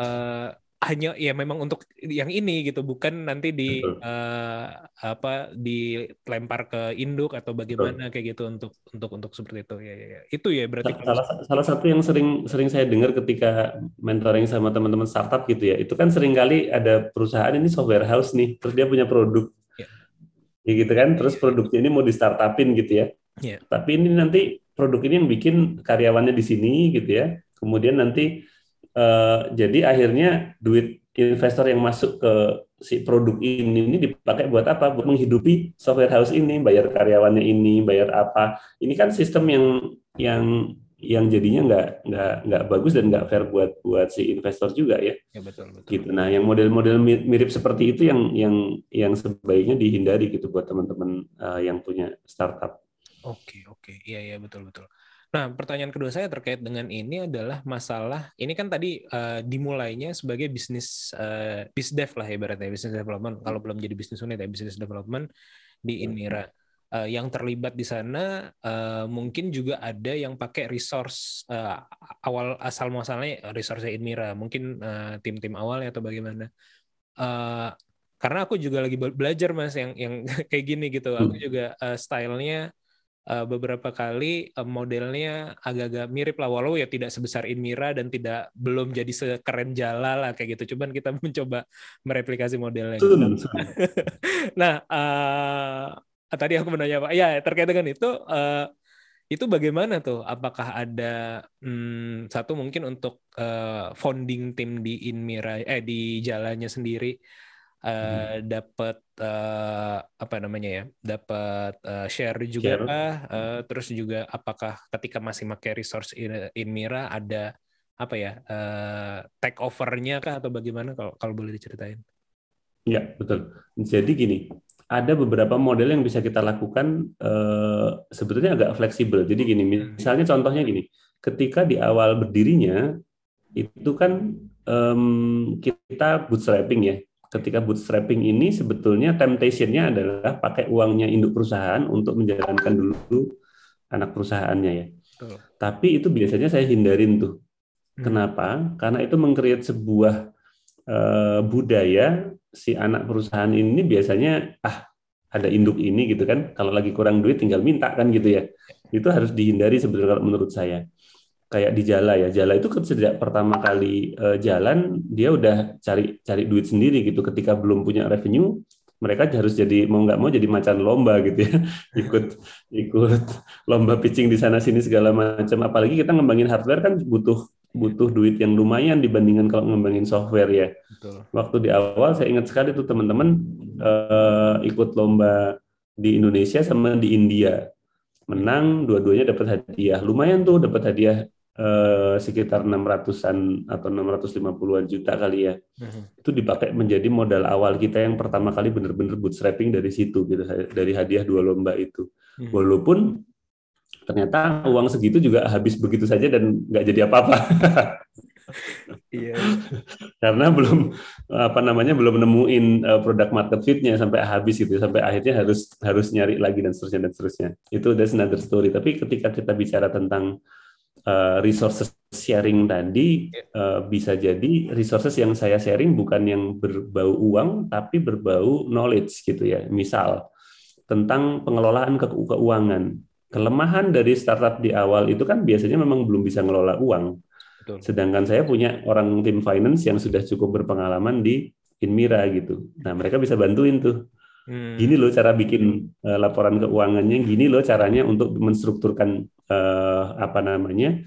[SPEAKER 2] uh, hanya ya memang untuk yang ini gitu bukan nanti di uh, apa dilempar ke induk atau bagaimana Betul. kayak gitu untuk untuk untuk seperti itu ya, ya, ya. itu ya berarti
[SPEAKER 3] salah salah satu yang sering sering saya dengar ketika mentoring sama teman-teman startup gitu ya itu kan sering kali ada perusahaan ini software house nih terus dia punya produk ya, ya gitu kan terus produknya ini mau di startupin gitu ya ya. tapi ini nanti produk ini yang bikin karyawannya di sini gitu ya. Kemudian nanti uh, jadi akhirnya duit investor yang masuk ke si produk ini ini dipakai buat apa? Buat menghidupi software house ini, bayar karyawannya ini, bayar apa? Ini kan sistem yang yang yang jadinya nggak nggak nggak bagus dan nggak fair buat buat si investor juga ya. Ya betul betul. Gitu. Nah, yang model-model mirip seperti itu yang yang yang sebaiknya dihindari gitu buat teman-teman uh, yang punya startup.
[SPEAKER 2] Oke, oke. Iya, iya, betul, betul. Nah, pertanyaan kedua saya terkait dengan ini adalah masalah ini kan tadi uh, dimulainya sebagai bisnis uh, bisdev lah ibaratnya bisnis development kalau belum jadi bisnis unit ya bisnis development di Inmira. Uh, yang terlibat di sana uh, mungkin juga ada yang pakai resource uh, awal asal muasalnya resource Inmira, mungkin tim tim-tim awalnya atau bagaimana. Uh, karena aku juga lagi be- belajar mas yang yang kayak gini gitu. Aku
[SPEAKER 3] Hmm.
[SPEAKER 2] juga eh, stylenya eh, beberapa kali eh, modelnya agak-agak mirip lah, walau ya tidak sebesar Inmira dan tidak belum jadi sekeren Jala lah kayak gitu. Cuman kita mencoba mereplikasi modelnya. gitu. Nah, eh, tadi aku menanya apa? Ya terkait dengan itu, eh, itu bagaimana tuh? Apakah ada hmm, satu mungkin untuk eh, founding tim di Inmira, eh di jalannya sendiri eh, dapat eh, apa namanya ya? Dapat eh, share juga
[SPEAKER 3] Share.
[SPEAKER 2] kah? Eh, terus juga apakah ketika masih pakai resource In- Inmira ada apa ya? eh, take over-nya kah atau bagaimana? Kalau kalau boleh diceritain.
[SPEAKER 3] Ya, betul. Jadi gini, ada beberapa model yang bisa kita lakukan eh, sebetulnya agak fleksibel. Jadi gini, misalnya contohnya gini, ketika di awal berdirinya itu kan em, kita bootstrapping ya. Ketika bootstrapping ini sebetulnya temptation-nya adalah pakai uangnya induk perusahaan untuk menjalankan dulu anak perusahaannya ya.
[SPEAKER 2] Betul.
[SPEAKER 3] Tapi itu biasanya saya hindarin tuh.
[SPEAKER 2] Hmm.
[SPEAKER 3] Kenapa? Karena itu mengcreate sebuah eh, budaya si anak perusahaan ini biasanya ah ada induk ini gitu kan kalau lagi kurang duit tinggal minta kan gitu ya itu harus dihindari sebetulnya kalau menurut saya kayak di Jala ya. Jala itu kan sejak pertama kali eh, jalan dia udah cari cari duit sendiri gitu. Ketika belum punya revenue mereka harus jadi mau nggak mau jadi macan lomba gitu ya. Ikut ikut lomba pitching di sana sini segala macam. Apalagi kita ngembangin hardware kan butuh butuh duit yang lumayan dibandingkan kalau ngembangin software ya.
[SPEAKER 2] Betul.
[SPEAKER 3] waktu di awal saya ingat sekali tuh teman-teman eh, ikut lomba di Indonesia sama di India. Menang dua-duanya dapat hadiah. Lumayan tuh dapat hadiah eh, sekitar 600-an atau 650-an juta kali ya
[SPEAKER 2] Mhm.
[SPEAKER 3] itu dipakai menjadi modal awal kita yang pertama kali benar-benar bootstrapping dari situ gitu dari hadiah dua lomba itu
[SPEAKER 2] Hmm.
[SPEAKER 3] walaupun ternyata uang segitu juga habis begitu saja dan nggak jadi apa-apa
[SPEAKER 2] Iya.
[SPEAKER 3] karena belum apa namanya belum nemuin uh, produk market fitnya sampai habis gitu sampai akhirnya harus harus nyari lagi dan seterusnya dan seterusnya itu that's another story tapi ketika kita bicara tentang uh, resources sharing tadi uh, bisa jadi resources yang saya sharing bukan yang berbau uang tapi berbau knowledge gitu ya misal tentang pengelolaan ke keuangan kelemahan dari startup di awal itu kan biasanya memang belum bisa ngelola uang
[SPEAKER 2] Betul.
[SPEAKER 3] Sedangkan saya punya orang tim finance yang sudah cukup berpengalaman di Inmira gitu. Nah, mereka bisa bantuin tuh.
[SPEAKER 2] Hmm.
[SPEAKER 3] Gini loh cara bikin eh, laporan keuangannya, gini loh caranya untuk menstrukturkan eh, apa namanya?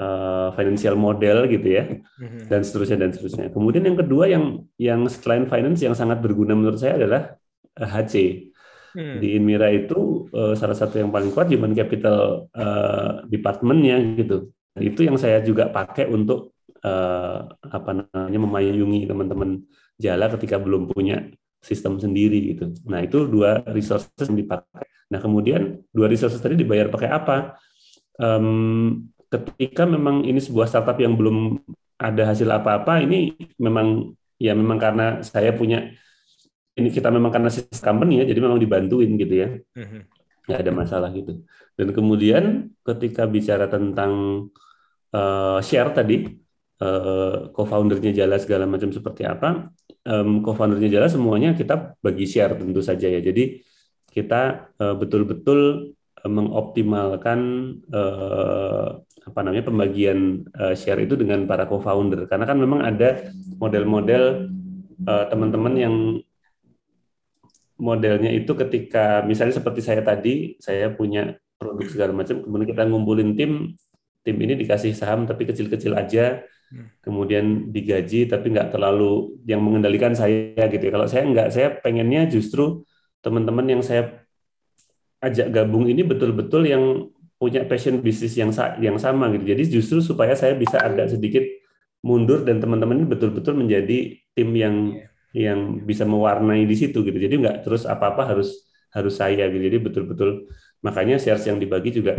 [SPEAKER 3] eh, financial model gitu ya
[SPEAKER 2] Mhm.
[SPEAKER 3] dan seterusnya dan seterusnya. Kemudian yang kedua yang yang selain finance yang sangat berguna menurut saya adalah eh, HC.
[SPEAKER 2] Hmm.
[SPEAKER 3] Di Inmira itu eh, salah satu yang paling kuat human capital eh, departmentnya gitu. Dan itu yang saya juga pakai untuk eh, apa namanya memayungi teman-teman Jala ketika belum punya sistem sendiri gitu. Nah itu dua resources yang dipakai. Nah kemudian dua resources tadi dibayar pakai apa? Em, ketika memang ini sebuah startup yang belum ada hasil apa-apa, ini memang ya memang karena saya punya ini kita memang karena sistem company ya, jadi memang dibantuin gitu ya
[SPEAKER 2] Mhm.
[SPEAKER 3] nggak ada masalah gitu. Dan kemudian ketika bicara tentang eh, share tadi, eh, co-foundernya Jala segala macam seperti apa, em, co-foundernya Jala semuanya kita bagi share tentu saja ya. Jadi kita eh, betul-betul eh, mengoptimalkan eh, apa namanya pembagian eh, share itu dengan para co-founder. Karena kan memang ada model-model eh, teman-teman yang modelnya itu ketika misalnya seperti saya tadi, saya punya produk segala macam, kemudian kita ngumpulin tim, tim ini dikasih saham tapi kecil-kecil aja. Kemudian digaji tapi nggak terlalu yang mengendalikan saya gitu. ya. Kalau saya nggak, saya pengennya justru teman-teman yang saya ajak gabung ini betul-betul yang punya passion bisnis yang sa- yang sama gitu. Jadi justru supaya saya bisa agak sedikit mundur dan teman-teman ini betul-betul menjadi tim yang yang bisa mewarnai di situ gitu. Jadi nggak terus apa-apa harus harus saya gitu. Jadi betul-betul makanya shares yang dibagi juga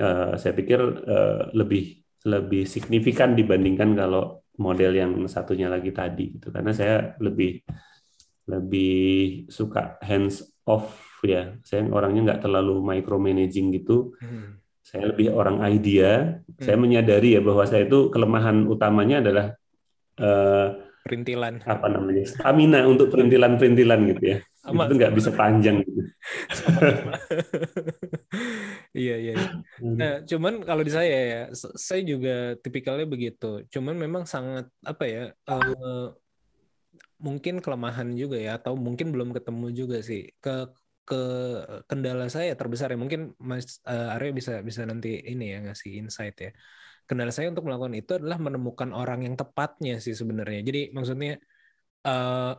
[SPEAKER 3] eh, saya pikir eh, lebih lebih signifikan dibandingkan kalau model yang satunya lagi tadi gitu. Karena saya lebih lebih suka hands off ya. Saya orangnya nggak terlalu micromanaging gitu.
[SPEAKER 2] Hmm.
[SPEAKER 3] Saya lebih orang idea. Saya
[SPEAKER 2] Hmm.
[SPEAKER 3] menyadari ya bahwa saya itu kelemahan utamanya adalah eh,
[SPEAKER 2] Perintilan.
[SPEAKER 3] apa namanya stamina untuk perintilan-perintilan gitu ya.
[SPEAKER 2] Sama-
[SPEAKER 3] itu nggak bisa panjang. Gitu.
[SPEAKER 2] Iya iya. iya. Nah, cuman kalau di saya ya, saya juga tipikalnya begitu. Cuman memang sangat apa ya? eh, mungkin kelemahan juga ya, atau mungkin belum ketemu juga sih. Ke ke kendala saya terbesar ya mungkin Mas eh, Arya bisa bisa nanti ini ya ngasih insight ya. Kendala saya untuk melakukan itu adalah menemukan orang yang tepatnya sih sebenarnya. Jadi maksudnya eh,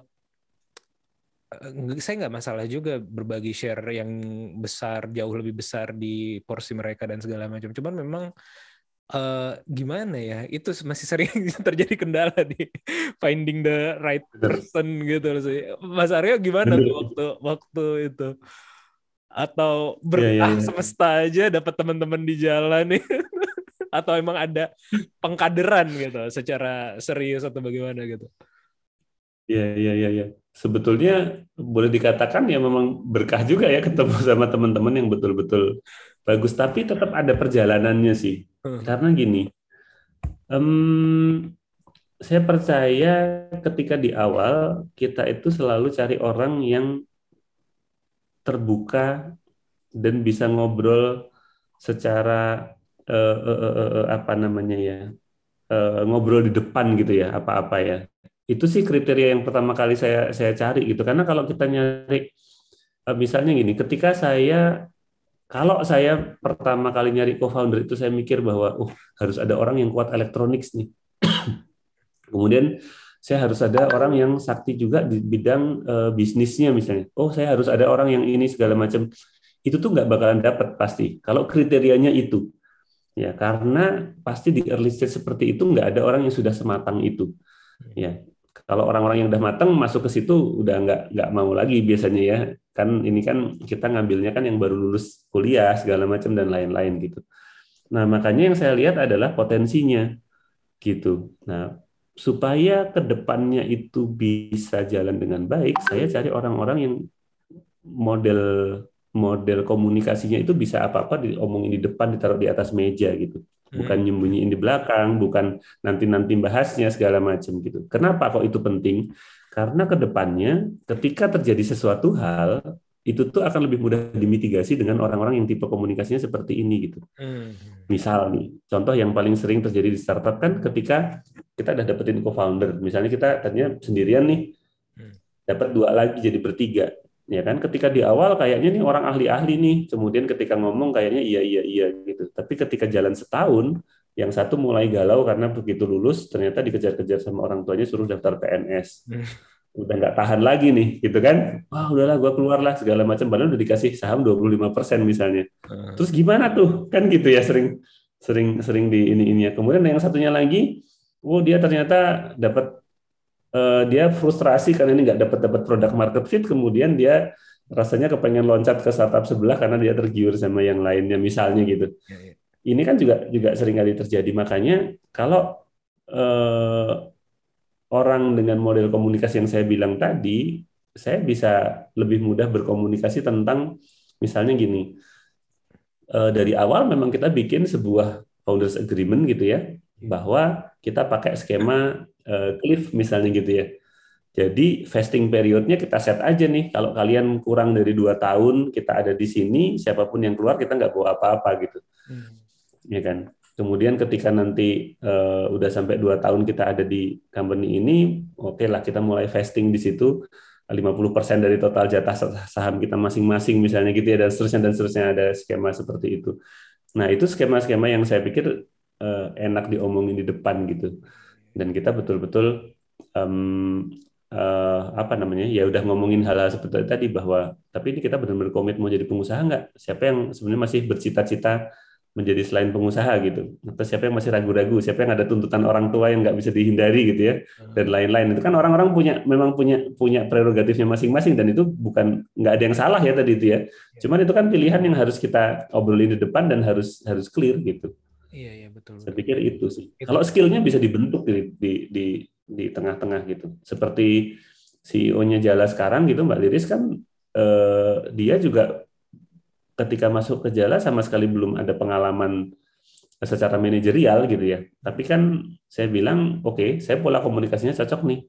[SPEAKER 2] saya nggak masalah juga berbagi share yang besar jauh lebih besar di porsi mereka dan segala macam. Cuman memang eh, gimana ya itu masih sering terjadi kendala di finding the right person gitu loh sih. Mas Aryo gimana tuh waktu waktu itu? Atau
[SPEAKER 3] Iya, iya,
[SPEAKER 2] berkah
[SPEAKER 3] iya.
[SPEAKER 2] semesta aja dapat teman-teman di jalan nih? Atau emang ada pengkaderan gitu secara serius atau bagaimana gitu?
[SPEAKER 3] Iya, iya, iya, iya. Sebetulnya boleh dikatakan ya memang berkah juga ya ketemu sama teman-teman yang betul-betul bagus, tapi tetap ada perjalanannya sih.
[SPEAKER 2] Hmm.
[SPEAKER 3] Karena gini, em, saya percaya ketika di awal kita itu selalu cari orang yang terbuka dan bisa ngobrol secara eh, eh, eh, eh, apa namanya ya, eh, ngobrol di depan gitu ya, apa-apa ya itu sih kriteria yang pertama kali saya saya cari gitu. Karena kalau kita nyari eh, misalnya gini ketika saya kalau saya pertama kali nyari co-founder itu saya mikir bahwa oh harus ada orang yang kuat elektronik nih. Kemudian saya harus ada orang yang sakti juga di bidang eh, bisnisnya misalnya. Oh saya harus ada orang yang ini segala macam. Itu tuh nggak bakalan dapat pasti. Kalau kriterianya itu ya karena pasti di early stage seperti itu nggak ada orang yang sudah sematang itu. Ya kalau orang-orang yang udah matang masuk ke situ udah nggak nggak mau lagi biasanya ya. Kan ini kan kita ngambilnya kan yang baru lulus kuliah segala macam dan lain-lain gitu. Nah makanya yang saya lihat adalah potensinya gitu. Nah supaya ke depannya itu bisa jalan dengan baik saya cari orang-orang yang model model komunikasinya itu bisa apa-apa diomongin di depan ditaruh di atas meja gitu bukan nyembunyiin di belakang, bukan nanti-nanti bahasnya segala macam gitu. Kenapa kok itu penting? Karena ke depannya ketika terjadi sesuatu hal itu tuh akan lebih mudah dimitigasi dengan orang-orang yang tipe komunikasinya seperti ini gitu.
[SPEAKER 2] Hmm.
[SPEAKER 3] Misal nih, contoh yang paling sering terjadi di startup kan ketika kita udah dapetin co-founder, misalnya kita tadinya sendirian nih,
[SPEAKER 2] Hmm.
[SPEAKER 3] dapat dua lagi jadi bertiga, ya kan? Ketika di awal kayaknya nih orang ahli-ahli nih, kemudian ketika ngomong kayaknya iya iya iya gitu. Tapi ketika jalan setahun, yang satu mulai galau karena begitu lulus ternyata dikejar-kejar sama orang tuanya suruh daftar PNS.
[SPEAKER 2] Hmm.
[SPEAKER 3] Udah nggak tahan lagi nih, gitu kan? Wah udahlah gua keluar lah segala macam, padahal udah dikasih saham 25% misalnya.
[SPEAKER 2] Hmm.
[SPEAKER 3] Terus gimana tuh? Kan gitu ya sering sering sering di ini ini ya. Kemudian yang satunya lagi, oh dia ternyata dapat eh, dia frustrasi karena ini nggak dapat dapat produk market fit. Kemudian dia rasanya kepengen loncat ke startup sebelah karena dia tergiur sama yang lainnya misalnya gitu.
[SPEAKER 2] Ya, ya.
[SPEAKER 3] Ini kan juga juga sering kali terjadi. Makanya kalau eh, orang dengan model komunikasi yang saya bilang tadi, saya bisa lebih mudah berkomunikasi tentang misalnya gini eh, dari awal memang kita bikin sebuah founders agreement gitu ya bahwa kita pakai skema eh, cliff misalnya gitu ya. Jadi vesting periodnya kita set aja nih. Kalau kalian kurang dari dua tahun kita ada di sini siapa pun yang keluar kita nggak bawa apa-apa gitu.
[SPEAKER 2] Hmm.
[SPEAKER 3] ya kan? Kemudian ketika nanti eh, udah sampai dua tahun kita ada di company ini oke lah kita mulai vesting di situ. 50% dari total jatah saham kita masing-masing misalnya gitu ya dan seterusnya dan seterusnya ada skema seperti itu. Nah, itu skema-skema yang saya pikir eh, enak diomongin di depan gitu. Dan kita betul-betul em, eh, apa namanya? Ya udah ngomongin hal-hal seperti tadi bahwa tapi ini kita benar-benar komit mau jadi pengusaha nggak? Siapa yang sebenarnya masih bercita-cita menjadi selain pengusaha gitu? Atau siapa yang masih ragu-ragu? Siapa yang ada tuntutan orang tua yang nggak bisa dihindari gitu ya? dan lain-lain itu kan orang-orang punya memang punya punya prerogatifnya masing-masing dan itu bukan nggak ada yang salah ya tadi itu ya cuman itu kan pilihan yang harus kita obrolin di depan dan harus harus clear gitu
[SPEAKER 2] Iya iya betul.
[SPEAKER 3] saya
[SPEAKER 2] betul.
[SPEAKER 3] pikir itu sih
[SPEAKER 2] Itu.
[SPEAKER 3] kalau skillnya bisa dibentuk di di di di tengah-tengah gitu seperti CEO-nya Jala sekarang gitu Mbak Liris kan eh, dia juga ketika masuk ke Jala sama sekali belum ada pengalaman secara manajerial gitu ya. Tapi kan saya bilang, oke, saya pola komunikasinya cocok nih.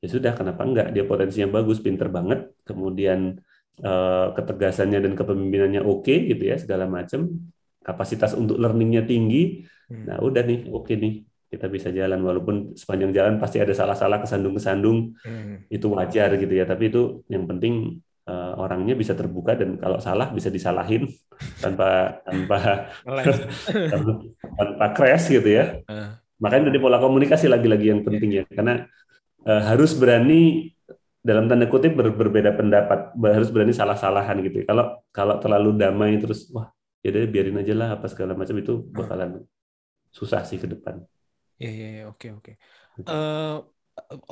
[SPEAKER 3] Ya sudah, kenapa enggak? Dia potensinya bagus, pinter banget, kemudian eh, ketegasannya dan kepemimpinannya oke gitu ya, segala macam. Kapasitas untuk learningnya tinggi.
[SPEAKER 2] Hmm.
[SPEAKER 3] Nah, udah nih, oke nih, kita bisa jalan. Walaupun sepanjang jalan pasti ada salah-salah, kesandung-kesandung,
[SPEAKER 2] Hmm.
[SPEAKER 3] itu wajar gitu ya. Tapi itu yang penting eh, orangnya bisa terbuka dan kalau salah bisa disalahin tanpa tanpa tanpa, tanpa crash gitu ya.
[SPEAKER 2] Ah.
[SPEAKER 3] Makanya dari pola komunikasi lagi-lagi yang penting ya, karena eh, harus berani dalam tanda kutip ber- berbeda pendapat, harus berani salah-salahan gitu. ya. Kalau kalau terlalu damai terus, wah ya deh biarin aja lah apa segala macam itu bakalan susah sih ke depan.
[SPEAKER 2] Iya, iya, iya, oke, oke. Eh,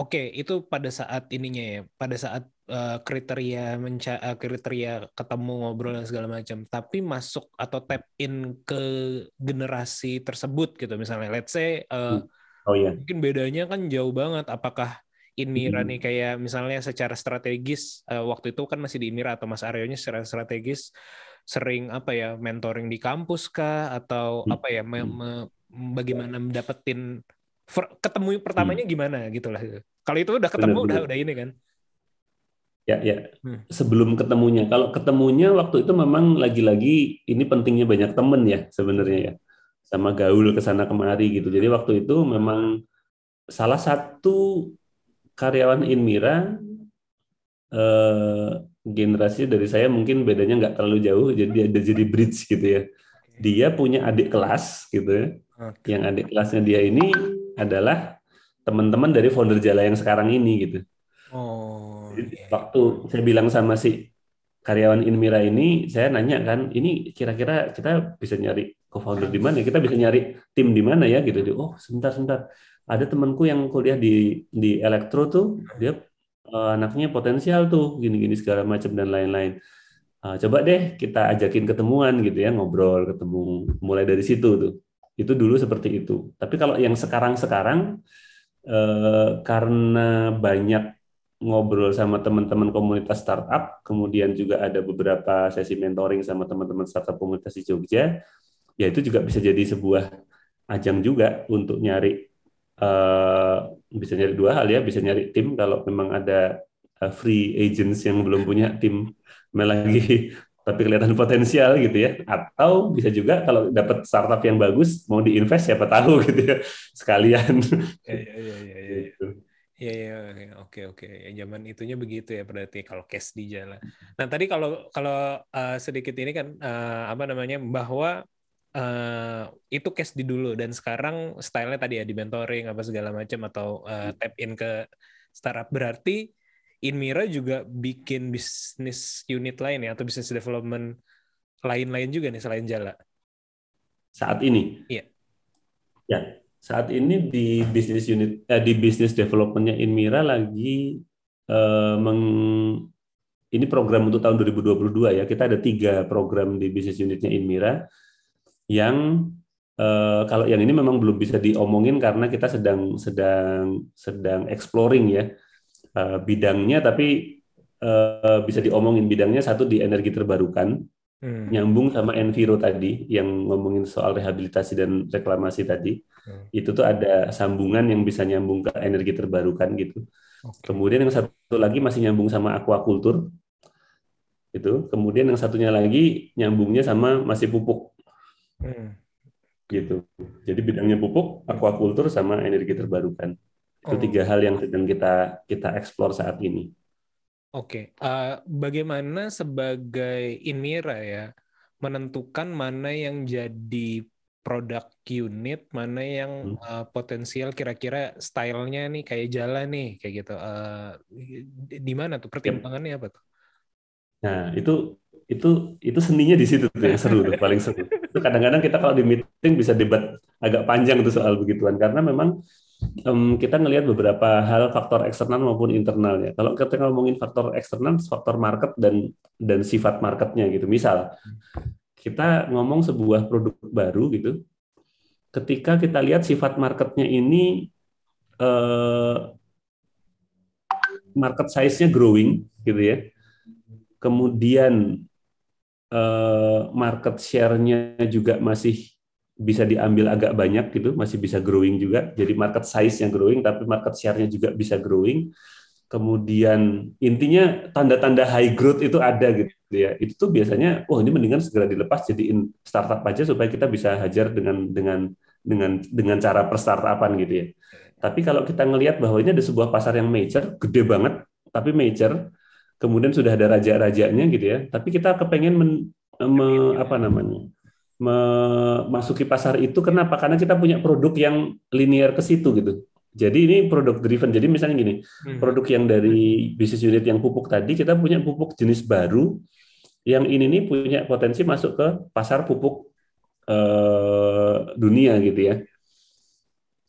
[SPEAKER 2] oke, itu pada saat ininya ya, pada saat eh, kriteria menca eh, kriteria ketemu ngobrol dan segala macam. Tapi masuk atau tap in ke generasi tersebut gitu, misalnya, let's say eh,
[SPEAKER 3] Oh iya,
[SPEAKER 2] mungkin bedanya kan jauh banget. Apakah Inmira
[SPEAKER 3] Hmm.
[SPEAKER 2] nih kayak misalnya secara strategis eh, waktu itu kan masih di Inmira atau Mas Aryonya secara strategis sering apa ya mentoring di kampus kah atau
[SPEAKER 3] Hmm.
[SPEAKER 2] apa ya me-
[SPEAKER 3] Hmm.
[SPEAKER 2] me- bagaimana mendapetin ketemu pertamanya gimana gitu lah. Kalau itu udah ketemu
[SPEAKER 3] Benar,
[SPEAKER 2] udah udah ini kan.
[SPEAKER 3] ya ya.
[SPEAKER 2] Hmm.
[SPEAKER 3] Sebelum ketemunya, kalau ketemunya waktu itu memang lagi-lagi ini pentingnya banyak temen ya sebenarnya ya, sama gaul ke sana kemari gitu. Jadi waktu itu memang salah satu karyawan Inmira eh, generasi dari saya mungkin bedanya nggak terlalu jauh, jadi ada jadi bridge gitu ya. Dia punya adik kelas gitu ya.
[SPEAKER 2] Oke.
[SPEAKER 3] Yang adik kelasnya dia ini adalah teman-teman dari founder Jala yang sekarang ini gitu.
[SPEAKER 2] Oh.
[SPEAKER 3] Jadi
[SPEAKER 2] iya.
[SPEAKER 3] waktu saya bilang sama si karyawan Inmira ini, saya nanya kan, ini kira-kira kita bisa nyari co-founder di mana? Kita bisa nyari tim di mana ya? Gitu. Oh, sebentar, sebentar. Ada temanku yang kuliah di di elektro tuh, dia eh, anaknya potensial tuh, gini-gini segala macam dan lain-lain. Ah, coba deh kita ajakin ketemuan gitu ya, ngobrol, ketemu. Mulai dari situ tuh. Itu dulu seperti itu. Tapi kalau yang sekarang-sekarang, eh, karena banyak ngobrol sama teman-teman komunitas startup, kemudian juga ada beberapa sesi mentoring sama teman-teman startup komunitas di Jogja, ya itu juga bisa jadi sebuah ajang juga untuk nyari eh, bisa nyari dua hal ya, bisa nyari tim kalau memang ada eh, free agents yang belum punya tim lagi tapi kelihatan potensial gitu ya, atau bisa juga kalau dapat startup yang bagus mau diinvest siapa tahu gitu ya sekalian.
[SPEAKER 2] Iya, iya. oke, oke. Ya, zaman itunya begitu ya berarti kalau cash di jalan. Nah, tadi kalau kalau eh, sedikit ini kan eh, apa namanya bahwa eh, itu cash di dulu dan sekarang stylenya tadi ya di mentoring apa segala macam atau eh, tap in ke startup berarti Inmira juga bikin bisnis unit lain ya atau bisnis development lain-lain juga nih selain Jala.
[SPEAKER 3] Saat ini.
[SPEAKER 2] Iya.
[SPEAKER 3] Ya, saat ini di bisnis unit eh, di bisnis developmentnya Inmira lagi eh, meng ini program untuk tahun 2022 ya. Kita ada tiga program di bisnis unitnya Inmira yang eh, kalau yang ini memang belum bisa diomongin karena kita sedang sedang sedang exploring ya eh, bidangnya, tapi eh, bisa diomongin bidangnya satu di energi terbarukan
[SPEAKER 2] Hmm.
[SPEAKER 3] nyambung sama Enviro tadi yang ngomongin soal rehabilitasi dan reklamasi tadi
[SPEAKER 2] Hmm.
[SPEAKER 3] itu tuh ada sambungan yang bisa nyambung ke energi terbarukan gitu
[SPEAKER 2] Oke.
[SPEAKER 3] kemudian yang satu lagi masih nyambung sama aquaculture itu kemudian yang satunya lagi nyambungnya sama masih pupuk
[SPEAKER 2] Hmm.
[SPEAKER 3] gitu jadi bidangnya pupuk aquaculture sama energi terbarukan itu
[SPEAKER 2] Oh.
[SPEAKER 3] tiga hal yang sedang kita kita eksplor saat ini
[SPEAKER 2] Oke, eh, bagaimana sebagai Inmira ya menentukan mana yang jadi produk unit, mana yang
[SPEAKER 3] Hmm.
[SPEAKER 2] eh, potensial kira-kira stylenya nih kayak jalan nih kayak gitu. Di di mana tuh pertimbangannya apa tuh?
[SPEAKER 3] Nah, itu itu itu seninya di situ tuh yang seru tuh, paling seru. Itu kadang-kadang kita kalau di meeting bisa debat agak panjang tuh soal begituan karena memang em, kita ngelihat beberapa hal faktor eksternal maupun internal ya. Kalau kita ngomongin faktor eksternal, faktor market dan dan sifat marketnya gitu. Misal kita ngomong sebuah produk baru gitu, ketika kita lihat sifat marketnya ini eh, market size-nya growing gitu ya kemudian eh, market share-nya juga masih bisa diambil agak banyak gitu, masih bisa growing juga. Jadi market size-nya growing, tapi market share-nya juga bisa growing. Kemudian intinya tanda-tanda high growth itu ada gitu ya. Itu tuh biasanya, oh ini mendingan segera dilepas jadiin startup aja supaya kita bisa hajar dengan dengan dengan dengan cara perstartupan gitu ya. Tapi kalau kita ngelihat bahwa ini ada sebuah pasar yang major, gede banget, tapi major, kemudian sudah ada raja-rajanya gitu ya. Tapi kita kepengen men, me- apa namanya? memasuki pasar itu kenapa? Karena kita punya produk yang linear ke situ gitu. Jadi ini produk driven. Jadi misalnya gini,
[SPEAKER 2] Hmm.
[SPEAKER 3] produk yang dari bisnis unit yang pupuk tadi kita punya pupuk jenis baru yang ini nih punya potensi masuk ke pasar pupuk eh, dunia gitu ya.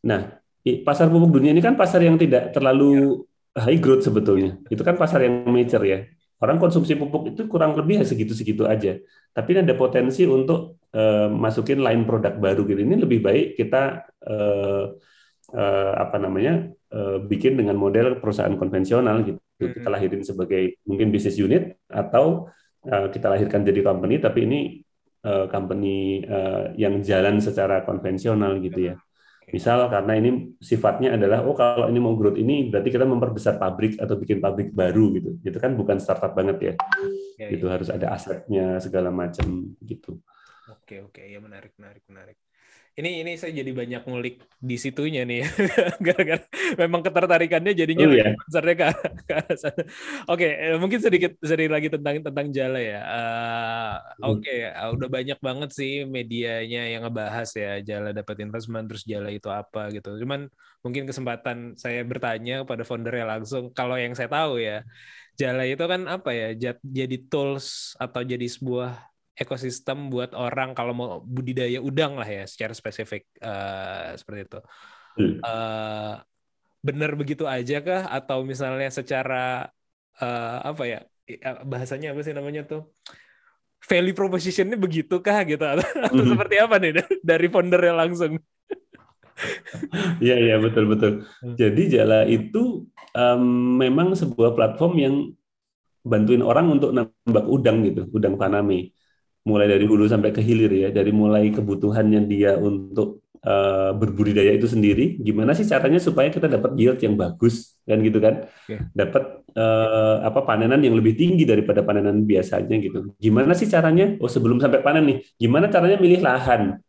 [SPEAKER 3] Nah, pasar pupuk dunia ini kan pasar yang tidak terlalu high growth sebetulnya. Itu kan pasar yang major ya. Orang konsumsi pupuk itu kurang lebih ya segitu-segitu aja. Tapi ada potensi untuk eh, masukin line produk baru gitu. Ini lebih baik kita eh, eh, apa namanya eh, bikin dengan model perusahaan konvensional gitu. Kita lahirin sebagai mungkin bisnis unit atau eh, kita lahirkan jadi company. Tapi ini eh, company eh, yang jalan secara konvensional gitu ya. Misal karena ini sifatnya adalah oh kalau ini mau growth ini berarti kita memperbesar pabrik atau bikin pabrik baru gitu. Itu kan bukan startup banget ya.
[SPEAKER 2] Ya,
[SPEAKER 3] Gitu harus ada asetnya segala macam gitu.
[SPEAKER 2] Oke oke ya menarik menarik menarik. Ini ini saya jadi banyak ngulik di situnya nih gara-gara memang ketertarikannya jadinya
[SPEAKER 3] Oh, iya.
[SPEAKER 2] ke, ke arah sana. Oke eh, mungkin sedikit sedikit lagi tentang tentang Jala ya. Eh, Oke eh, udah banyak banget sih medianya yang ngebahas ya Jala dapat investment terus Jala itu apa gitu. Cuman mungkin kesempatan saya bertanya kepada foundernya langsung. Kalau yang saya tahu ya Jala itu kan apa ya jadi tools atau jadi sebuah ekosistem buat orang kalau mau budidaya udang lah ya secara spesifik eh, seperti itu.
[SPEAKER 3] Hmm.
[SPEAKER 2] Eh, benar begitu aja kah atau misalnya secara eh, apa ya bahasanya apa sih namanya tuh value propositionnya begitu kah gitu atau, atau
[SPEAKER 3] Mhm.
[SPEAKER 2] seperti apa nih dari foundernya langsung?
[SPEAKER 3] Iya iya betul betul.
[SPEAKER 2] Hmm.
[SPEAKER 3] Jadi Jala itu em, memang sebuah platform yang bantuin orang untuk nambak udang gitu, udang paname. Mulai dari hulu sampai ke hilir ya, dari mulai kebutuhannya dia untuk eh, berbudidaya itu sendiri, gimana sih caranya supaya kita dapat yield yang bagus kan gitu kan?
[SPEAKER 2] Oke.
[SPEAKER 3] Dapat eh, apa panenan yang lebih tinggi daripada panenan biasanya gitu. Gimana sih caranya? Oh sebelum sampai panen nih, gimana caranya milih lahan?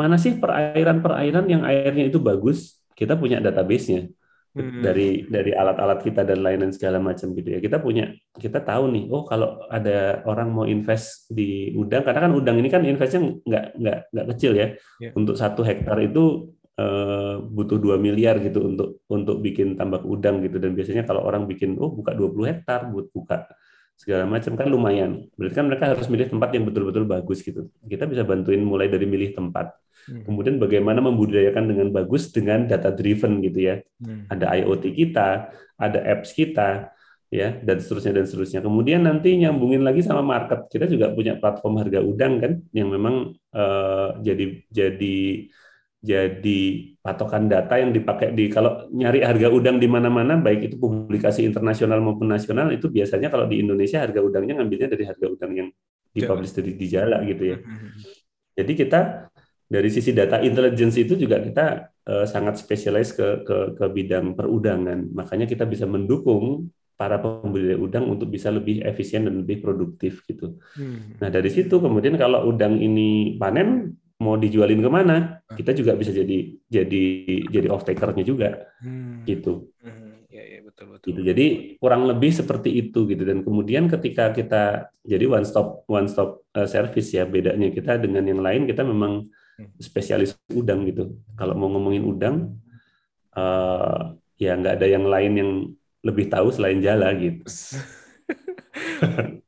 [SPEAKER 3] mana sih perairan-perairan yang airnya itu bagus? Kita punya database-nya
[SPEAKER 2] Hmm.
[SPEAKER 3] dari dari alat-alat kita dan lain-lain segala macam gitu ya. Kita punya kita tahu nih, oh kalau ada orang mau invest di udang, karena kan udang ini kan investnya nggak nggak nggak kecil ya.
[SPEAKER 2] Ya.
[SPEAKER 3] Untuk satu hektar itu eh, butuh 2 miliar gitu untuk untuk bikin tambak udang gitu dan biasanya kalau orang bikin oh buka 20 hektar buat buka segala macam kan lumayan. Berarti kan mereka harus milih tempat yang betul-betul bagus gitu. Kita bisa bantuin mulai dari milih tempat.
[SPEAKER 2] Hmm.
[SPEAKER 3] Kemudian bagaimana membudidayakan dengan bagus dengan data driven gitu ya.
[SPEAKER 2] Hmm.
[SPEAKER 3] Ada IoT kita, ada apps kita, ya dan seterusnya dan seterusnya. Kemudian nanti nyambungin lagi sama market. Kita juga punya platform harga udang kan yang memang eh, jadi jadi jadi patokan data yang dipakai di kalau nyari harga udang di mana-mana baik itu publikasi internasional maupun nasional itu biasanya kalau di Indonesia harga udangnya ngambilnya dari harga udang yang dipublish dari di Jala gitu ya.
[SPEAKER 2] Hmm.
[SPEAKER 3] Jadi kita dari sisi data intelligence itu juga kita eh, sangat spesialis ke, ke ke bidang perudangan. Makanya kita bisa mendukung para pembudidaya udang untuk bisa lebih efisien dan lebih produktif gitu.
[SPEAKER 2] Hmm.
[SPEAKER 3] Nah dari situ kemudian kalau udang ini panen mau dijualin ke mana, kita juga bisa jadi jadi jadi off takernya juga
[SPEAKER 2] Hmm.
[SPEAKER 3] gitu.
[SPEAKER 2] Hmm. Ya, ya betul betul.
[SPEAKER 3] gitu. Jadi kurang lebih seperti itu gitu. Dan kemudian ketika kita jadi one stop one stop uh, service ya bedanya kita dengan yang lain kita memang spesialis udang gitu. Kalau mau ngomongin udang uh, ya nggak ada yang lain yang lebih tahu selain Jala gitu.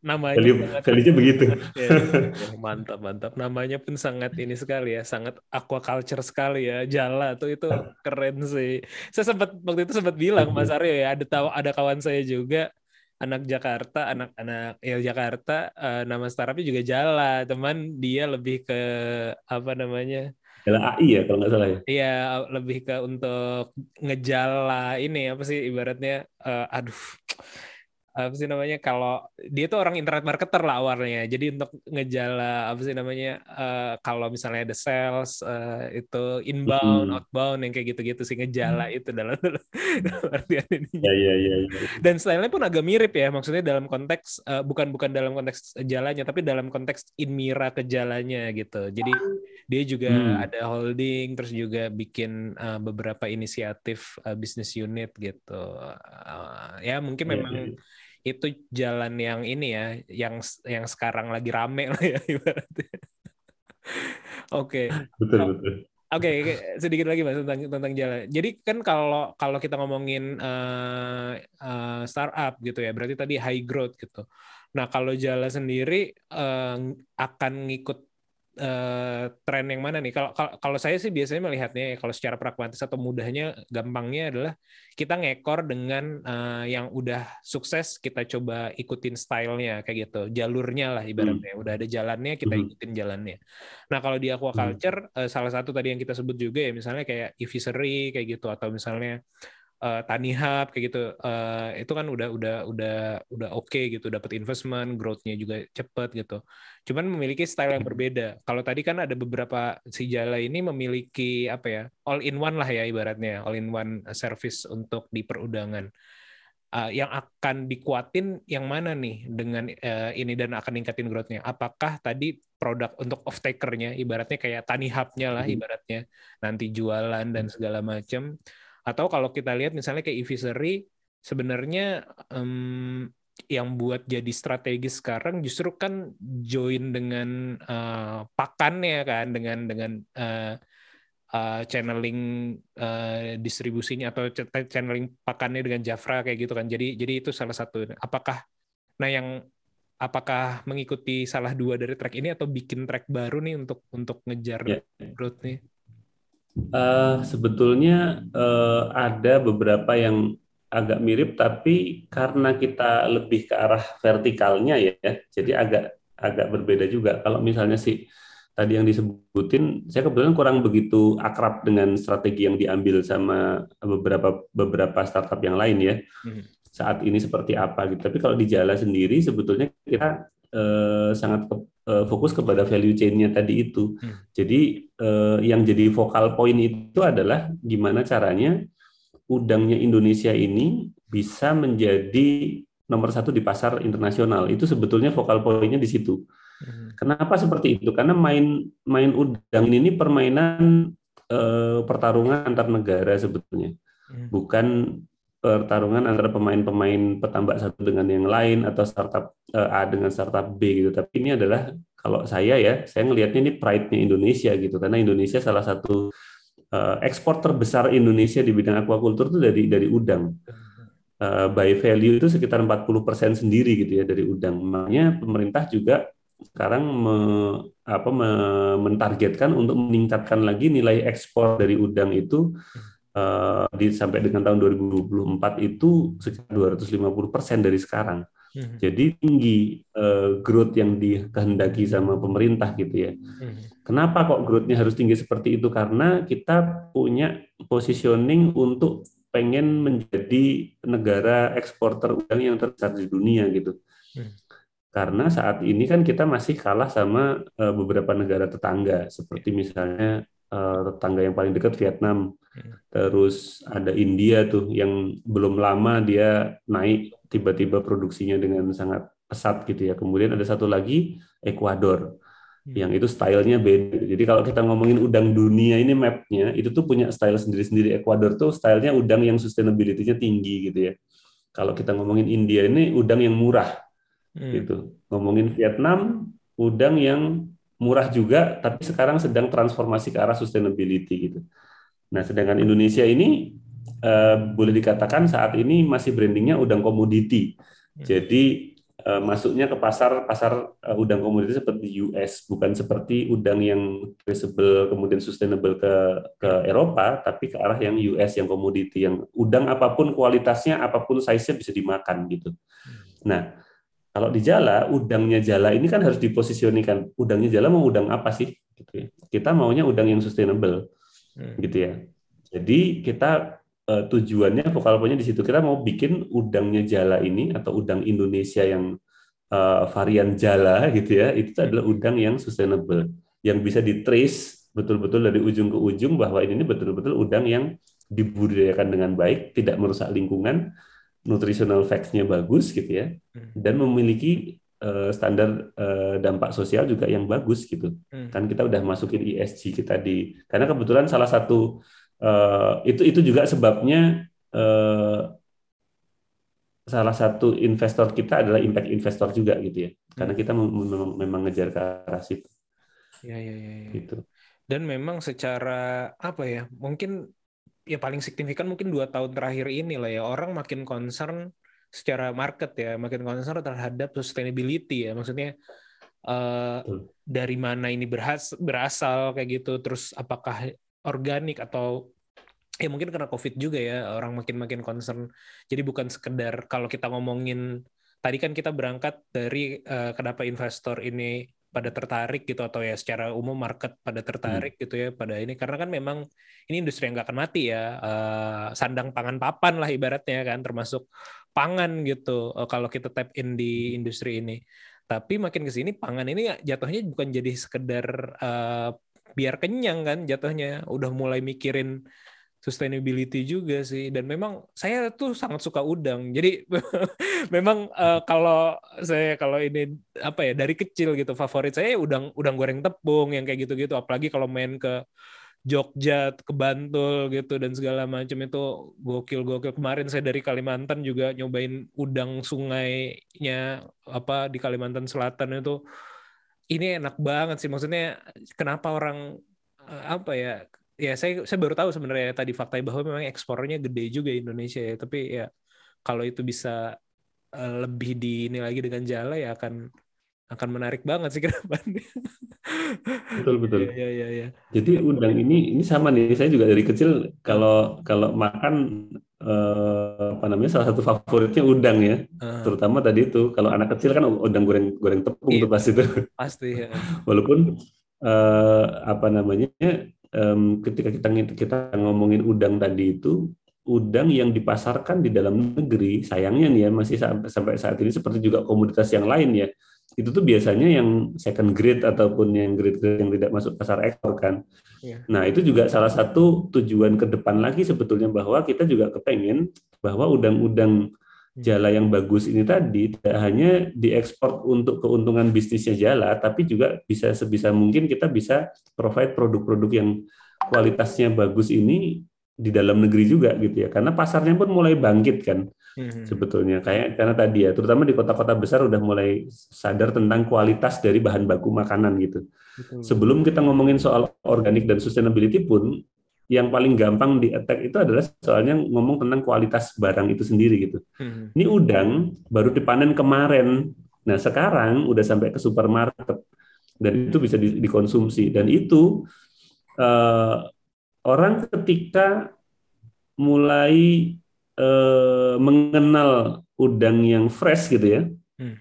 [SPEAKER 2] Namanya
[SPEAKER 3] Value
[SPEAKER 2] sangat-
[SPEAKER 3] begitu.
[SPEAKER 2] Ya, ya, mantap mantap namanya pun sangat ini sekali ya sangat aquaculture sekali ya Jala tuh itu keren sih saya sempat waktu itu sempat bilang Mas Aryo ya ada tahu ada kawan saya juga anak Jakarta anak-anak ya Jakarta eh, nama startupnya juga Jala teman dia lebih ke apa namanya
[SPEAKER 3] Jala AI ya kalau nggak salah ya.
[SPEAKER 2] Iya, lebih ke untuk ngejala ini apa sih ibaratnya eh, aduh apa sih namanya kalau dia tuh orang internet marketer lah awalnya jadi untuk ngejala apa sih namanya uh, kalau misalnya ada sales uh, itu inbound
[SPEAKER 3] Hmm.
[SPEAKER 2] outbound yang kayak gitu-gitu sih ngejala itu dalam dalam artian ini
[SPEAKER 3] Ya, ya, ya, ya.
[SPEAKER 2] dan stylenya pun agak mirip ya maksudnya dalam konteks uh, bukan bukan dalam konteks jalannya tapi dalam konteks Inmira ke jalannya gitu jadi dia juga
[SPEAKER 3] Hmm.
[SPEAKER 2] ada holding terus juga bikin uh, beberapa inisiatif uh, bisnis unit gitu Uh, ya mungkin
[SPEAKER 3] Ya,
[SPEAKER 2] memang
[SPEAKER 3] ya, ya.
[SPEAKER 2] Itu jalan yang ini ya yang yang sekarang lagi rame lah ya ibaratnya oke
[SPEAKER 3] Betul,
[SPEAKER 2] Oh,
[SPEAKER 3] betul.
[SPEAKER 2] Oke, sedikit lagi mas tentang tentang jalan. Jadi kan kalau kalau kita ngomongin eh, eh, startup gitu ya, berarti tadi high growth gitu. Nah kalau jalan sendiri eh, akan ngikut eh, tren yang mana nih? Kalau kalau saya sih biasanya melihatnya ya, kalau secara pragmatis atau mudahnya, gampangnya adalah kita ngekor dengan eh, yang udah sukses, kita coba ikutin stylenya kayak gitu, jalurnya lah ibaratnya. Udah ada jalannya, kita
[SPEAKER 3] Mhm.
[SPEAKER 2] ikutin jalannya. Nah, kalau di aquaculture eh, salah satu tadi yang kita sebut juga ya misalnya kayak e-fishery kayak gitu atau misalnya eh, tani hub kayak gitu. eh, itu kan udah udah udah udah oke gitu, dapat investment, growth-nya juga cepet gitu. Cuman memiliki style yang berbeda. Kalau tadi kan ada beberapa si Jala ini memiliki apa ya? all in one lah ya ibaratnya, all in one service untuk di perundangan. Eh, yang akan dikuatin yang mana nih dengan eh, ini dan akan ningkatin growth-nya? Apakah tadi produk untuk off takernya ibaratnya kayak tani hub-nya lah
[SPEAKER 3] Mhm.
[SPEAKER 2] ibaratnya nanti jualan dan segala macam atau kalau kita lihat misalnya kayak e-fishery sebenarnya em, yang buat jadi strategis sekarang justru kan join dengan eh, pakannya kan dengan dengan eh, eh, channeling eh, distribusinya atau ch- channeling pakannya dengan Jafra kayak gitu kan. Jadi jadi itu salah satu. Apakah nah yang apakah mengikuti salah dua dari track ini atau bikin track baru nih untuk untuk ngejar
[SPEAKER 3] Ya.
[SPEAKER 2] growth nih
[SPEAKER 3] Eh, sebetulnya eh, ada beberapa yang agak mirip, tapi karena kita lebih ke arah vertikalnya ya, jadi agak agak berbeda juga. Kalau misalnya sih tadi yang disebutin, saya kebetulan kurang begitu akrab dengan strategi yang diambil sama beberapa beberapa startup yang lain ya.
[SPEAKER 2] Mhm.
[SPEAKER 3] Saat ini seperti apa gitu. Tapi kalau di Jala sendiri sebetulnya kita eh, sangat ke- eh, fokus kepada value chain-nya tadi itu.
[SPEAKER 2] Hmm.
[SPEAKER 3] Jadi eh, yang jadi vokal point itu adalah gimana caranya udangnya Indonesia ini bisa menjadi nomor satu di pasar internasional. Itu sebetulnya vokal poinnya di situ.
[SPEAKER 2] Mhm.
[SPEAKER 3] Kenapa seperti itu? Karena main main udang ini permainan eh, pertarungan antar negara sebetulnya,
[SPEAKER 2] Mhm.
[SPEAKER 3] bukan pertarungan antara pemain-pemain petambak satu dengan yang lain atau startup eh, A dengan startup B gitu. Tapi ini adalah kalau saya ya, saya ngelihatnya ini pride-nya Indonesia gitu. Karena Indonesia salah satu eh, ekspor terbesar Indonesia di bidang aquaculture itu dari dari udang. Eh, by value itu sekitar 40% sendiri gitu ya dari udang. Makanya pemerintah juga sekarang me- apa, me- mentargetkan untuk meningkatkan lagi nilai ekspor dari udang itu eh, di sampai dengan tahun 2024 itu sekitar 250% dari sekarang.
[SPEAKER 2] Mhm.
[SPEAKER 3] Jadi tinggi eh, growth yang dikehendaki sama pemerintah gitu ya.
[SPEAKER 2] Mhm.
[SPEAKER 3] Kenapa kok growth-nya harus tinggi seperti itu? Karena kita punya positioning untuk pengen menjadi negara eksporter udang yang terbesar di dunia gitu.
[SPEAKER 2] Hmm.
[SPEAKER 3] Karena saat ini kan kita masih kalah sama eh, beberapa negara tetangga, seperti misalnya eh, tetangga yang paling dekat Vietnam,
[SPEAKER 2] Hmm.
[SPEAKER 3] terus ada India tuh yang belum lama dia naik tiba-tiba produksinya dengan sangat pesat gitu ya. Kemudian ada satu lagi Ekuador
[SPEAKER 2] Hmm.
[SPEAKER 3] yang itu stylenya beda. Jadi kalau kita ngomongin udang dunia ini mapnya itu tuh punya style sendiri-sendiri. Ekuador tuh stylenya udang yang sustainability-nya tinggi gitu ya. Kalau kita ngomongin India ini udang yang murah
[SPEAKER 2] Hmm.
[SPEAKER 3] gitu. Ngomongin Vietnam udang yang murah juga tapi sekarang sedang transformasi ke arah sustainability gitu. Nah, sedangkan Indonesia ini eh, boleh dikatakan saat ini masih brandingnya udang komoditi.
[SPEAKER 2] Hmm.
[SPEAKER 3] Jadi eh, masuknya ke pasar pasar eh, udang komoditi seperti US, bukan seperti udang yang traceable kemudian sustainable ke ke Eropa, tapi ke arah yang US yang komoditi yang udang apa pun kualitasnya, apa pun size-nya bisa dimakan gitu. Nah, kalau di Jala, udangnya Jala ini kan harus diposisionikan. Udangnya Jala mau udang apa sih? Gitu ya. Kita maunya udang yang sustainable
[SPEAKER 2] Hmm.
[SPEAKER 3] gitu ya. Jadi kita eh, tujuannya vokal pointnya di situ kita mau bikin udangnya Jala ini atau udang Indonesia yang eh, varian Jala gitu ya itu adalah udang yang sustainable yang bisa di trace betul-betul dari ujung ke ujung bahwa ini betul-betul udang yang dibudidayakan dengan baik tidak merusak lingkungan nutritional facts-nya bagus gitu ya
[SPEAKER 2] Hmm.
[SPEAKER 3] dan memiliki eh, standar eh, dampak sosial juga yang bagus gitu
[SPEAKER 2] Hmm.
[SPEAKER 3] kan kita udah masukin ESG kita di karena kebetulan salah satu eh, itu itu juga sebabnya eh, salah satu investor kita adalah impact investor juga gitu ya karena kita mem- memang, memang ngejar ke arah situ
[SPEAKER 2] Ya, ya, ya, ya.
[SPEAKER 3] gitu
[SPEAKER 2] Dan memang secara apa ya, mungkin ya paling signifikan mungkin dua tahun terakhir ini lah ya orang makin concern secara market ya, makin concern terhadap sustainability ya, maksudnya
[SPEAKER 3] Betul.
[SPEAKER 2] dari mana ini berhas berasal kayak gitu, terus apakah organik atau ya mungkin karena covid juga ya orang makin makin concern. Jadi bukan sekedar kalau kita ngomongin tadi kan kita berangkat dari eh, kenapa investor ini pada tertarik gitu atau ya secara umum market pada tertarik gitu ya pada ini. Karena kan memang ini industri yang nggak akan mati ya eh, sandang pangan papan lah ibaratnya kan termasuk pangan gitu eh, kalau kita tap in di industri ini. Tapi makin ke sini pangan ini jatuhnya bukan jadi sekedar eh, biar kenyang kan jatuhnya udah mulai mikirin sustainability juga sih. Dan memang saya tuh sangat suka udang. Jadi memang eh, kalau saya kalau ini apa ya dari kecil gitu favorit saya udang udang goreng tepung yang kayak gitu-gitu. Apalagi kalau main ke Jogja ke Bantul gitu dan segala macam itu gokil gokil kemarin saya dari Kalimantan juga nyobain udang sungainya apa di Kalimantan Selatan itu. Ini enak banget sih. Maksudnya kenapa orang eh, apa ya ya saya saya baru tahu sebenarnya tadi faktanya bahwa memang ekspornya gede juga Indonesia ya tapi ya kalau itu bisa eh, lebih di ini lagi dengan jala ya akan akan menarik banget sih ke depannya.
[SPEAKER 3] betul betul
[SPEAKER 2] Iya iya iya.
[SPEAKER 3] Jadi udang ini ini sama nih. Saya juga dari kecil kalau kalau makan eh, apa namanya salah satu favoritnya udang ya.
[SPEAKER 2] Ah,
[SPEAKER 3] Terutama tadi itu kalau anak kecil kan udang goreng goreng tepung
[SPEAKER 2] Iya.
[SPEAKER 3] tuh pasti itu.
[SPEAKER 2] pasti ya.
[SPEAKER 3] Walaupun eh, apa namanya em, ketika kita kita ngomongin udang tadi itu udang yang dipasarkan di dalam negeri sayangnya nih ya masih sampai sampai saat ini seperti juga komoditas yang lain ya itu tuh biasanya yang second grade ataupun yang grade yang tidak masuk pasar ekspor kan.
[SPEAKER 2] Iya.
[SPEAKER 3] Nah itu juga salah satu tujuan ke depan lagi sebetulnya bahwa kita juga kepengen bahwa udang-udang jala yang bagus ini tadi tidak hanya diekspor untuk keuntungan bisnisnya jala, tapi juga bisa sebisa mungkin kita bisa provide produk-produk yang kualitasnya bagus ini di dalam negeri juga gitu ya, karena pasarnya pun mulai bangkit kan
[SPEAKER 2] Hmm.
[SPEAKER 3] sebetulnya kayak karena tadi ya terutama di kota-kota besar udah mulai sadar tentang kualitas dari bahan baku makanan gitu.
[SPEAKER 2] Betul.
[SPEAKER 3] Sebelum kita ngomongin soal organik dan sustainability pun yang paling gampang di attack itu adalah soalnya ngomong tentang kualitas barang itu sendiri gitu.
[SPEAKER 2] Hmm.
[SPEAKER 3] Ini udang baru dipanen kemarin. Nah, sekarang udah sampai ke supermarket dan itu bisa di- dikonsumsi dan itu eh, orang ketika mulai eh, mengenal udang yang fresh gitu ya,
[SPEAKER 2] Hmm.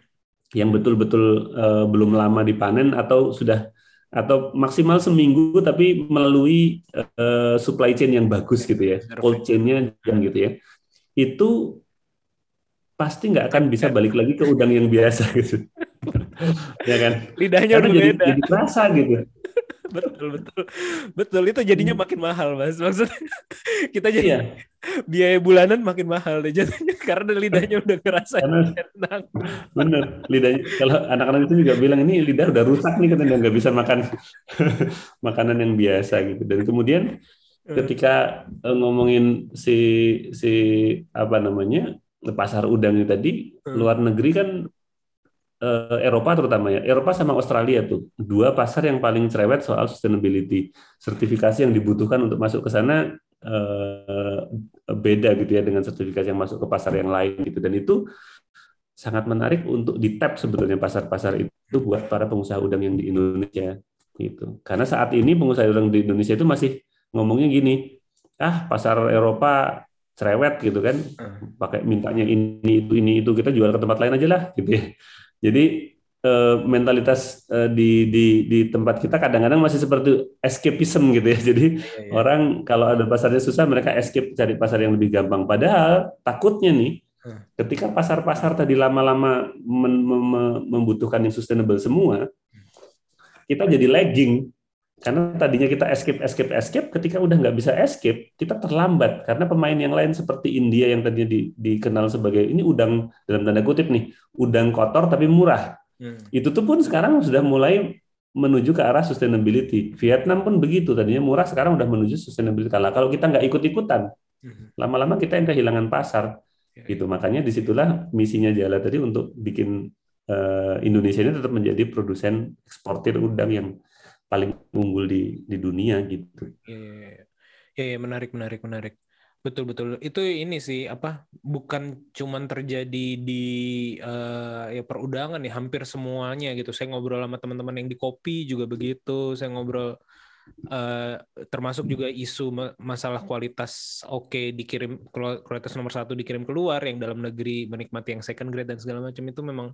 [SPEAKER 3] yang betul-betul eh, belum lama dipanen atau sudah atau maksimal seminggu tapi melalui eh, supply chain yang bagus gitu ya, cold chain-nya yang gitu ya, itu pasti nggak akan bisa balik lagi ke udang yang biasa gitu, ya kan?
[SPEAKER 2] Lidahnya
[SPEAKER 3] Karena
[SPEAKER 2] udah
[SPEAKER 3] jadi
[SPEAKER 2] beda.
[SPEAKER 3] jadi terasa gitu.
[SPEAKER 2] Betul betul. Betul itu jadinya makin mahal, Mas. Maksudnya kita jadi
[SPEAKER 3] Iya,
[SPEAKER 2] biaya bulanan makin mahal deh jatuhnya karena lidahnya udah ngerasa
[SPEAKER 3] Karena-
[SPEAKER 2] enak.
[SPEAKER 3] bener. Lidahnya kalau anak-anak itu juga bilang ini lidah udah rusak nih katanya nggak bisa makan makanan yang biasa gitu. Dan kemudian ketika eh, ngomongin si si apa namanya pasar udang ini tadi
[SPEAKER 2] Hmm.
[SPEAKER 3] luar negeri kan Eropa terutama ya. Eropa sama Australia tuh dua pasar yang paling cerewet soal sustainability. Sertifikasi yang dibutuhkan untuk masuk ke sana eh, beda gitu ya dengan sertifikasi yang masuk ke pasar yang lain gitu. Dan itu sangat menarik untuk di tap sebetulnya pasar-pasar itu buat para pengusaha udang yang di Indonesia gitu. Karena saat ini pengusaha udang di Indonesia itu masih ngomongnya gini ah pasar Eropa cerewet gitu kan. Pakai mintanya ini itu ini itu kita jual ke tempat lain aja lah gitu ya jadi eh, mentalitas eh, di di di tempat kita kadang-kadang masih seperti escapism gitu ya. Jadi
[SPEAKER 2] Iya, iya.
[SPEAKER 3] orang kalau ada pasarnya susah mereka escape cari pasar yang lebih gampang. Padahal takutnya nih
[SPEAKER 2] Hmm.
[SPEAKER 3] ketika pasar-pasar tadi lama-lama men- mem- mem- membutuhkan yang sustainable semua, kita jadi lagging karena tadinya kita escape escape escape ketika udah nggak bisa escape kita terlambat. Karena pemain yang lain seperti India yang tadinya di- dikenal sebagai ini udang dalam tanda kutip nih udang kotor tapi murah.
[SPEAKER 2] Hmm.
[SPEAKER 3] itu tuh pun sekarang sudah mulai menuju ke arah sustainability. Vietnam pun begitu tadinya murah sekarang udah menuju sustainability. Kalau kalau kita nggak ikut ikutan
[SPEAKER 2] Mhm.
[SPEAKER 3] lama-lama kita yang kehilangan pasar.
[SPEAKER 2] Iya,
[SPEAKER 3] gitu. Makanya di situlah misinya Jala tadi untuk bikin eh, Indonesia ini tetap menjadi produsen eksportir udang yang paling unggul di di dunia gitu
[SPEAKER 2] Iya, iya, iya, menarik, menarik, menarik. Betul, betul. Itu ini sih apa? Bukan cuman terjadi di eh, ya perudangan ya, hampir semuanya gitu. Saya ngobrol sama teman-teman yang di kopi juga begitu. Saya ngobrol eh, termasuk juga isu ma- masalah kualitas oke dikirim kelu- kualitas nomor satu dikirim keluar yang dalam negeri menikmati yang second grade dan segala macam itu memang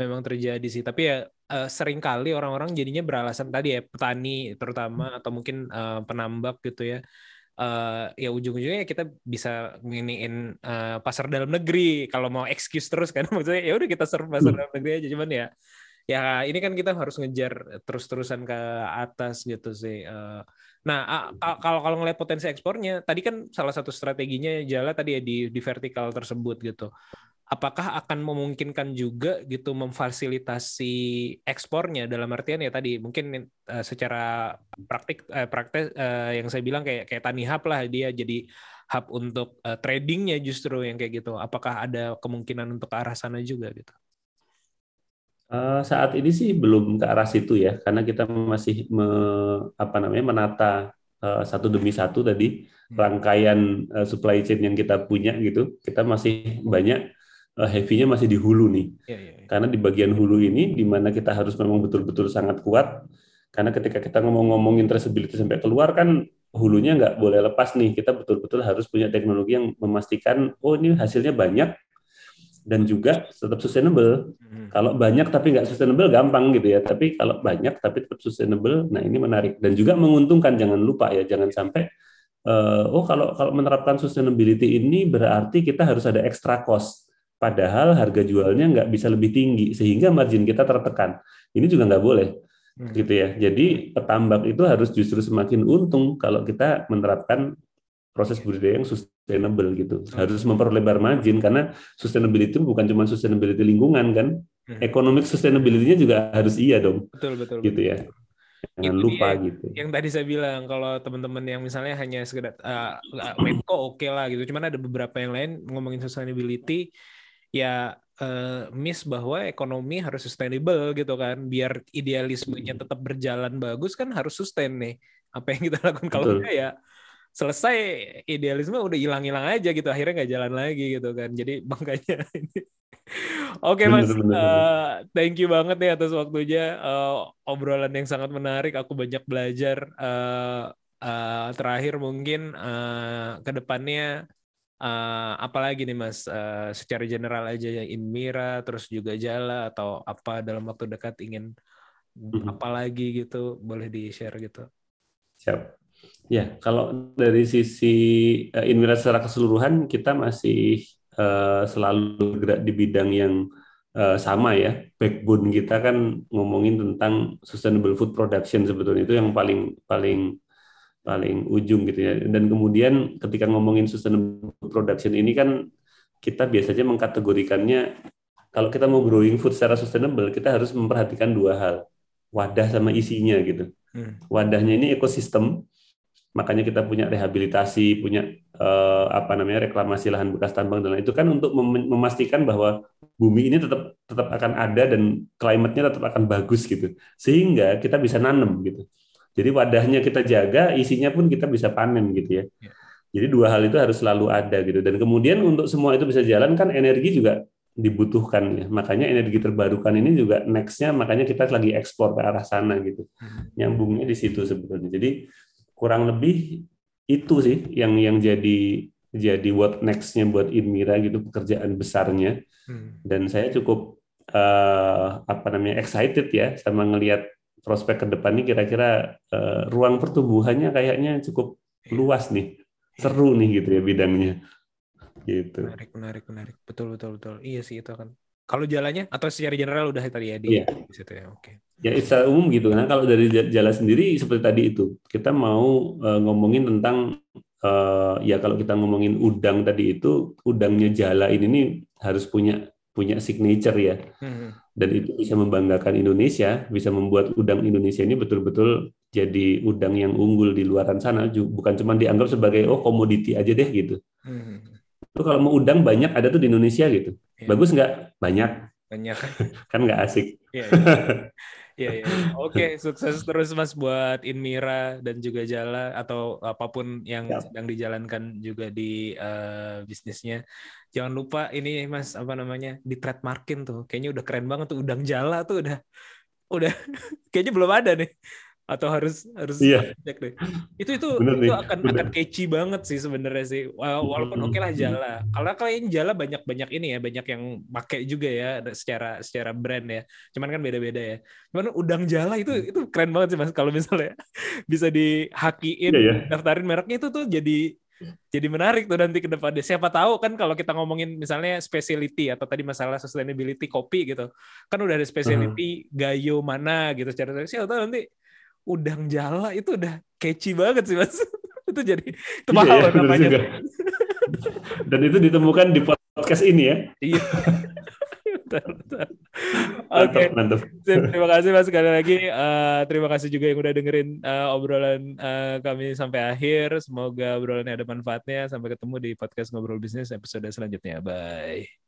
[SPEAKER 2] memang terjadi sih. Tapi ya eh, sering kali orang-orang jadinya beralasan tadi ya petani terutama atau mungkin eh, penambak gitu ya. Eh, ya ujung-ujungnya kita bisa nginiin eh, pasar dalam negeri kalau mau excuse terus kan maksudnya ya udah kita serve pasar
[SPEAKER 3] Hmm.
[SPEAKER 2] dalam negeri aja cuman ya ya ini kan kita harus ngejar terus-terusan ke atas gitu sih. Eh, Nah, kalau kalau ngeliat potensi ekspornya, tadi kan salah satu strateginya Jala tadi ya di di vertikal tersebut gitu apakah akan memungkinkan juga gitu memfasilitasi ekspornya? Dalam artian ya tadi mungkin eh, secara praktik eh, praktek eh, yang saya bilang kayak kayak tani hub lah dia jadi hub untuk tradingnya justru yang kayak gitu. Apakah ada kemungkinan untuk ke arah sana juga gitu?
[SPEAKER 3] Saat ini sih belum ke arah situ ya karena kita masih me- apa namanya menata satu demi satu tadi rangkaian eh, supply chain yang kita punya gitu. Kita masih banyak eh, heavy-nya masih di hulu nih.
[SPEAKER 2] Ya, ya, ya.
[SPEAKER 3] karena di bagian hulu ini di mana kita harus memang betul-betul sangat kuat karena ketika kita ngomong-ngomongin traceability sampai keluar kan hulunya nggak boleh lepas nih. Kita betul-betul harus punya teknologi yang memastikan oh ini hasilnya banyak dan juga tetap sustainable.
[SPEAKER 2] Mhm.
[SPEAKER 3] kalau banyak tapi nggak sustainable gampang gitu ya. Tapi kalau banyak tapi tetap sustainable nah ini menarik. Dan juga menguntungkan jangan lupa ya jangan sampai eh, oh kalau kalau menerapkan sustainability ini berarti kita harus ada extra cost padahal harga jualnya nggak bisa lebih tinggi sehingga margin kita tertekan. Ini juga nggak boleh
[SPEAKER 2] Hmm.
[SPEAKER 3] gitu ya. Jadi petambak itu harus justru semakin untung kalau kita menerapkan proses budidaya yang sustainable gitu. Harus memperlebar margin karena sustainability itu bukan cuma sustainability lingkungan kan?
[SPEAKER 2] Hmm.
[SPEAKER 3] economic sustainability-nya juga harus iya dong
[SPEAKER 2] betul betul
[SPEAKER 3] gitu ya. Jangan
[SPEAKER 2] Itu
[SPEAKER 3] lupa
[SPEAKER 2] dia.
[SPEAKER 3] gitu.
[SPEAKER 2] yang tadi saya bilang kalau teman-teman yang misalnya hanya sekedar uh, Medco oke lah gitu. Cuman ada beberapa yang lain ngomongin sustainability ya eh, miss bahwa ekonomi harus sustainable gitu kan. Biar idealismenya tetap berjalan bagus kan harus sustain nih. Apa yang kita lakukan? Kalau enggak ya selesai idealisme udah hilang-hilang aja gitu. Akhirnya nggak jalan lagi gitu kan. Jadi makanya ini. Oke
[SPEAKER 3] Bener,
[SPEAKER 2] mas,
[SPEAKER 3] bener, bener.
[SPEAKER 2] Eh, thank you banget nih atas waktunya. Eh, obrolan yang sangat menarik. Aku banyak belajar. Eh, eh, terakhir mungkin eh, ke eh, apalagi nih mas, Eh, secara general aja ya Inmira, terus juga Jala atau apa dalam waktu dekat ingin
[SPEAKER 3] Mhm.
[SPEAKER 2] apa lagi gitu, boleh di share gitu.
[SPEAKER 3] Siap. Ya, kalau dari sisi eh, Inmira secara keseluruhan kita masih eh, selalu bergerak di bidang yang eh, sama ya. Backbone kita kan ngomongin tentang sustainable food production sebetulnya itu yang paling paling paling ujung gitu ya. Dan kemudian ketika ngomongin sustainable production ini kan kita biasanya mengkategorikannya kalau kita mau growing food secara sustainable kita harus memperhatikan dua hal, wadah sama isinya gitu
[SPEAKER 2] Hmm.
[SPEAKER 3] wadahnya ini ekosistem makanya kita punya rehabilitasi punya eh, apa namanya reklamasi lahan bekas tambang dan lain itu kan untuk mem- memastikan bahwa bumi ini tetap tetap akan ada dan klimatnya tetap akan bagus gitu sehingga kita bisa nanam gitu jadi wadahnya kita jaga isinya pun kita bisa panen gitu ya
[SPEAKER 2] Ya.
[SPEAKER 3] jadi dua hal itu harus selalu ada gitu dan kemudian untuk semua itu bisa jalan kan energi juga dibutuhkan ya makanya energi terbarukan ini juga nextnya makanya kita lagi ekspor ke arah sana gitu
[SPEAKER 2] Hmm.
[SPEAKER 3] nyambungnya di situ sebetulnya. Jadi kurang lebih itu sih yang yang jadi jadi what next-nya buat Inmira gitu pekerjaan besarnya
[SPEAKER 2] Hmm.
[SPEAKER 3] dan saya cukup eh, apa namanya excited ya sama ngelihat prospek ke depan ini kira-kira eh, ruang pertumbuhannya kayaknya cukup luas nih, seru nih gitu ya bidangnya. Gitu.
[SPEAKER 2] Menarik, menarik, menarik. Betul, betul, betul. Iya sih itu kan. Kalau jalannya atau secara general udah tadi ya di,
[SPEAKER 3] Iya.
[SPEAKER 2] situ ya. Oke.
[SPEAKER 3] Ya secara umum gitu. Nah kalau dari Ja- Jala sendiri seperti tadi itu, kita mau eh, ngomongin tentang eh, ya kalau kita ngomongin udang tadi itu, udangnya Jala ini nih harus punya punya signature ya.
[SPEAKER 2] Hmm.
[SPEAKER 3] Dan itu bisa membanggakan Indonesia, bisa membuat udang Indonesia ini betul-betul jadi udang yang unggul di luaran sana, bukan cuma dianggap sebagai oh komoditi aja deh gitu.
[SPEAKER 2] Hmm.
[SPEAKER 3] Itu kalau mau udang banyak ada tuh di Indonesia gitu.
[SPEAKER 2] Iya.
[SPEAKER 3] Bagus nggak? Banyak,
[SPEAKER 2] Banyak kan.
[SPEAKER 3] nggak asik.
[SPEAKER 2] Iya, iya. Iya, iya. Oke, sukses terus Mas buat Inmira dan juga Jala atau apa pun yang
[SPEAKER 3] Siap.
[SPEAKER 2] sedang dijalankan juga di eh, bisnisnya. Jangan lupa ini Mas apa namanya di trademarkin tuh. Kayaknya udah keren banget tuh udang Jala tuh udah udah kayaknya belum ada nih. Atau harus harus
[SPEAKER 3] Iya.
[SPEAKER 2] cek deh. Itu itu
[SPEAKER 3] Bener
[SPEAKER 2] itu
[SPEAKER 3] nih,
[SPEAKER 2] akan
[SPEAKER 3] bener.
[SPEAKER 2] akan catchy banget sih sebenarnya sih. Wa- Walaupun
[SPEAKER 3] Hmm.
[SPEAKER 2] oke lah Jala. Kalau kalian Jala banyak-banyak ini ya, banyak yang pakai juga ya secara secara brand ya. Cuman kan beda-beda ya. Cuman udang jala itu itu keren banget sih mas kalau misalnya bisa dihakiin
[SPEAKER 3] Iya, ya.
[SPEAKER 2] daftarin mereknya itu tuh jadi jadi menarik tuh nanti ke depannya. Siapa tahu kan kalau kita ngomongin misalnya specialty atau tadi masalah sustainability kopi gitu. Kan udah ada specialty gayo mana gitu secara siapa tahu nanti udang jala itu udah catchy banget sih mas. itu jadi itu
[SPEAKER 3] Iya,
[SPEAKER 2] mahal
[SPEAKER 3] ya,
[SPEAKER 2] namanya.
[SPEAKER 3] Dan itu ditemukan di podcast ini ya.
[SPEAKER 2] Iya. Oke. Sip, terima kasih mas sekali lagi. Eh, terima kasih juga yang udah dengerin eh, obrolan eh, kami sampai akhir. Semoga obrolannya ada manfaatnya. Sampai ketemu di podcast ngobrol bisnis episode selanjutnya. Bye.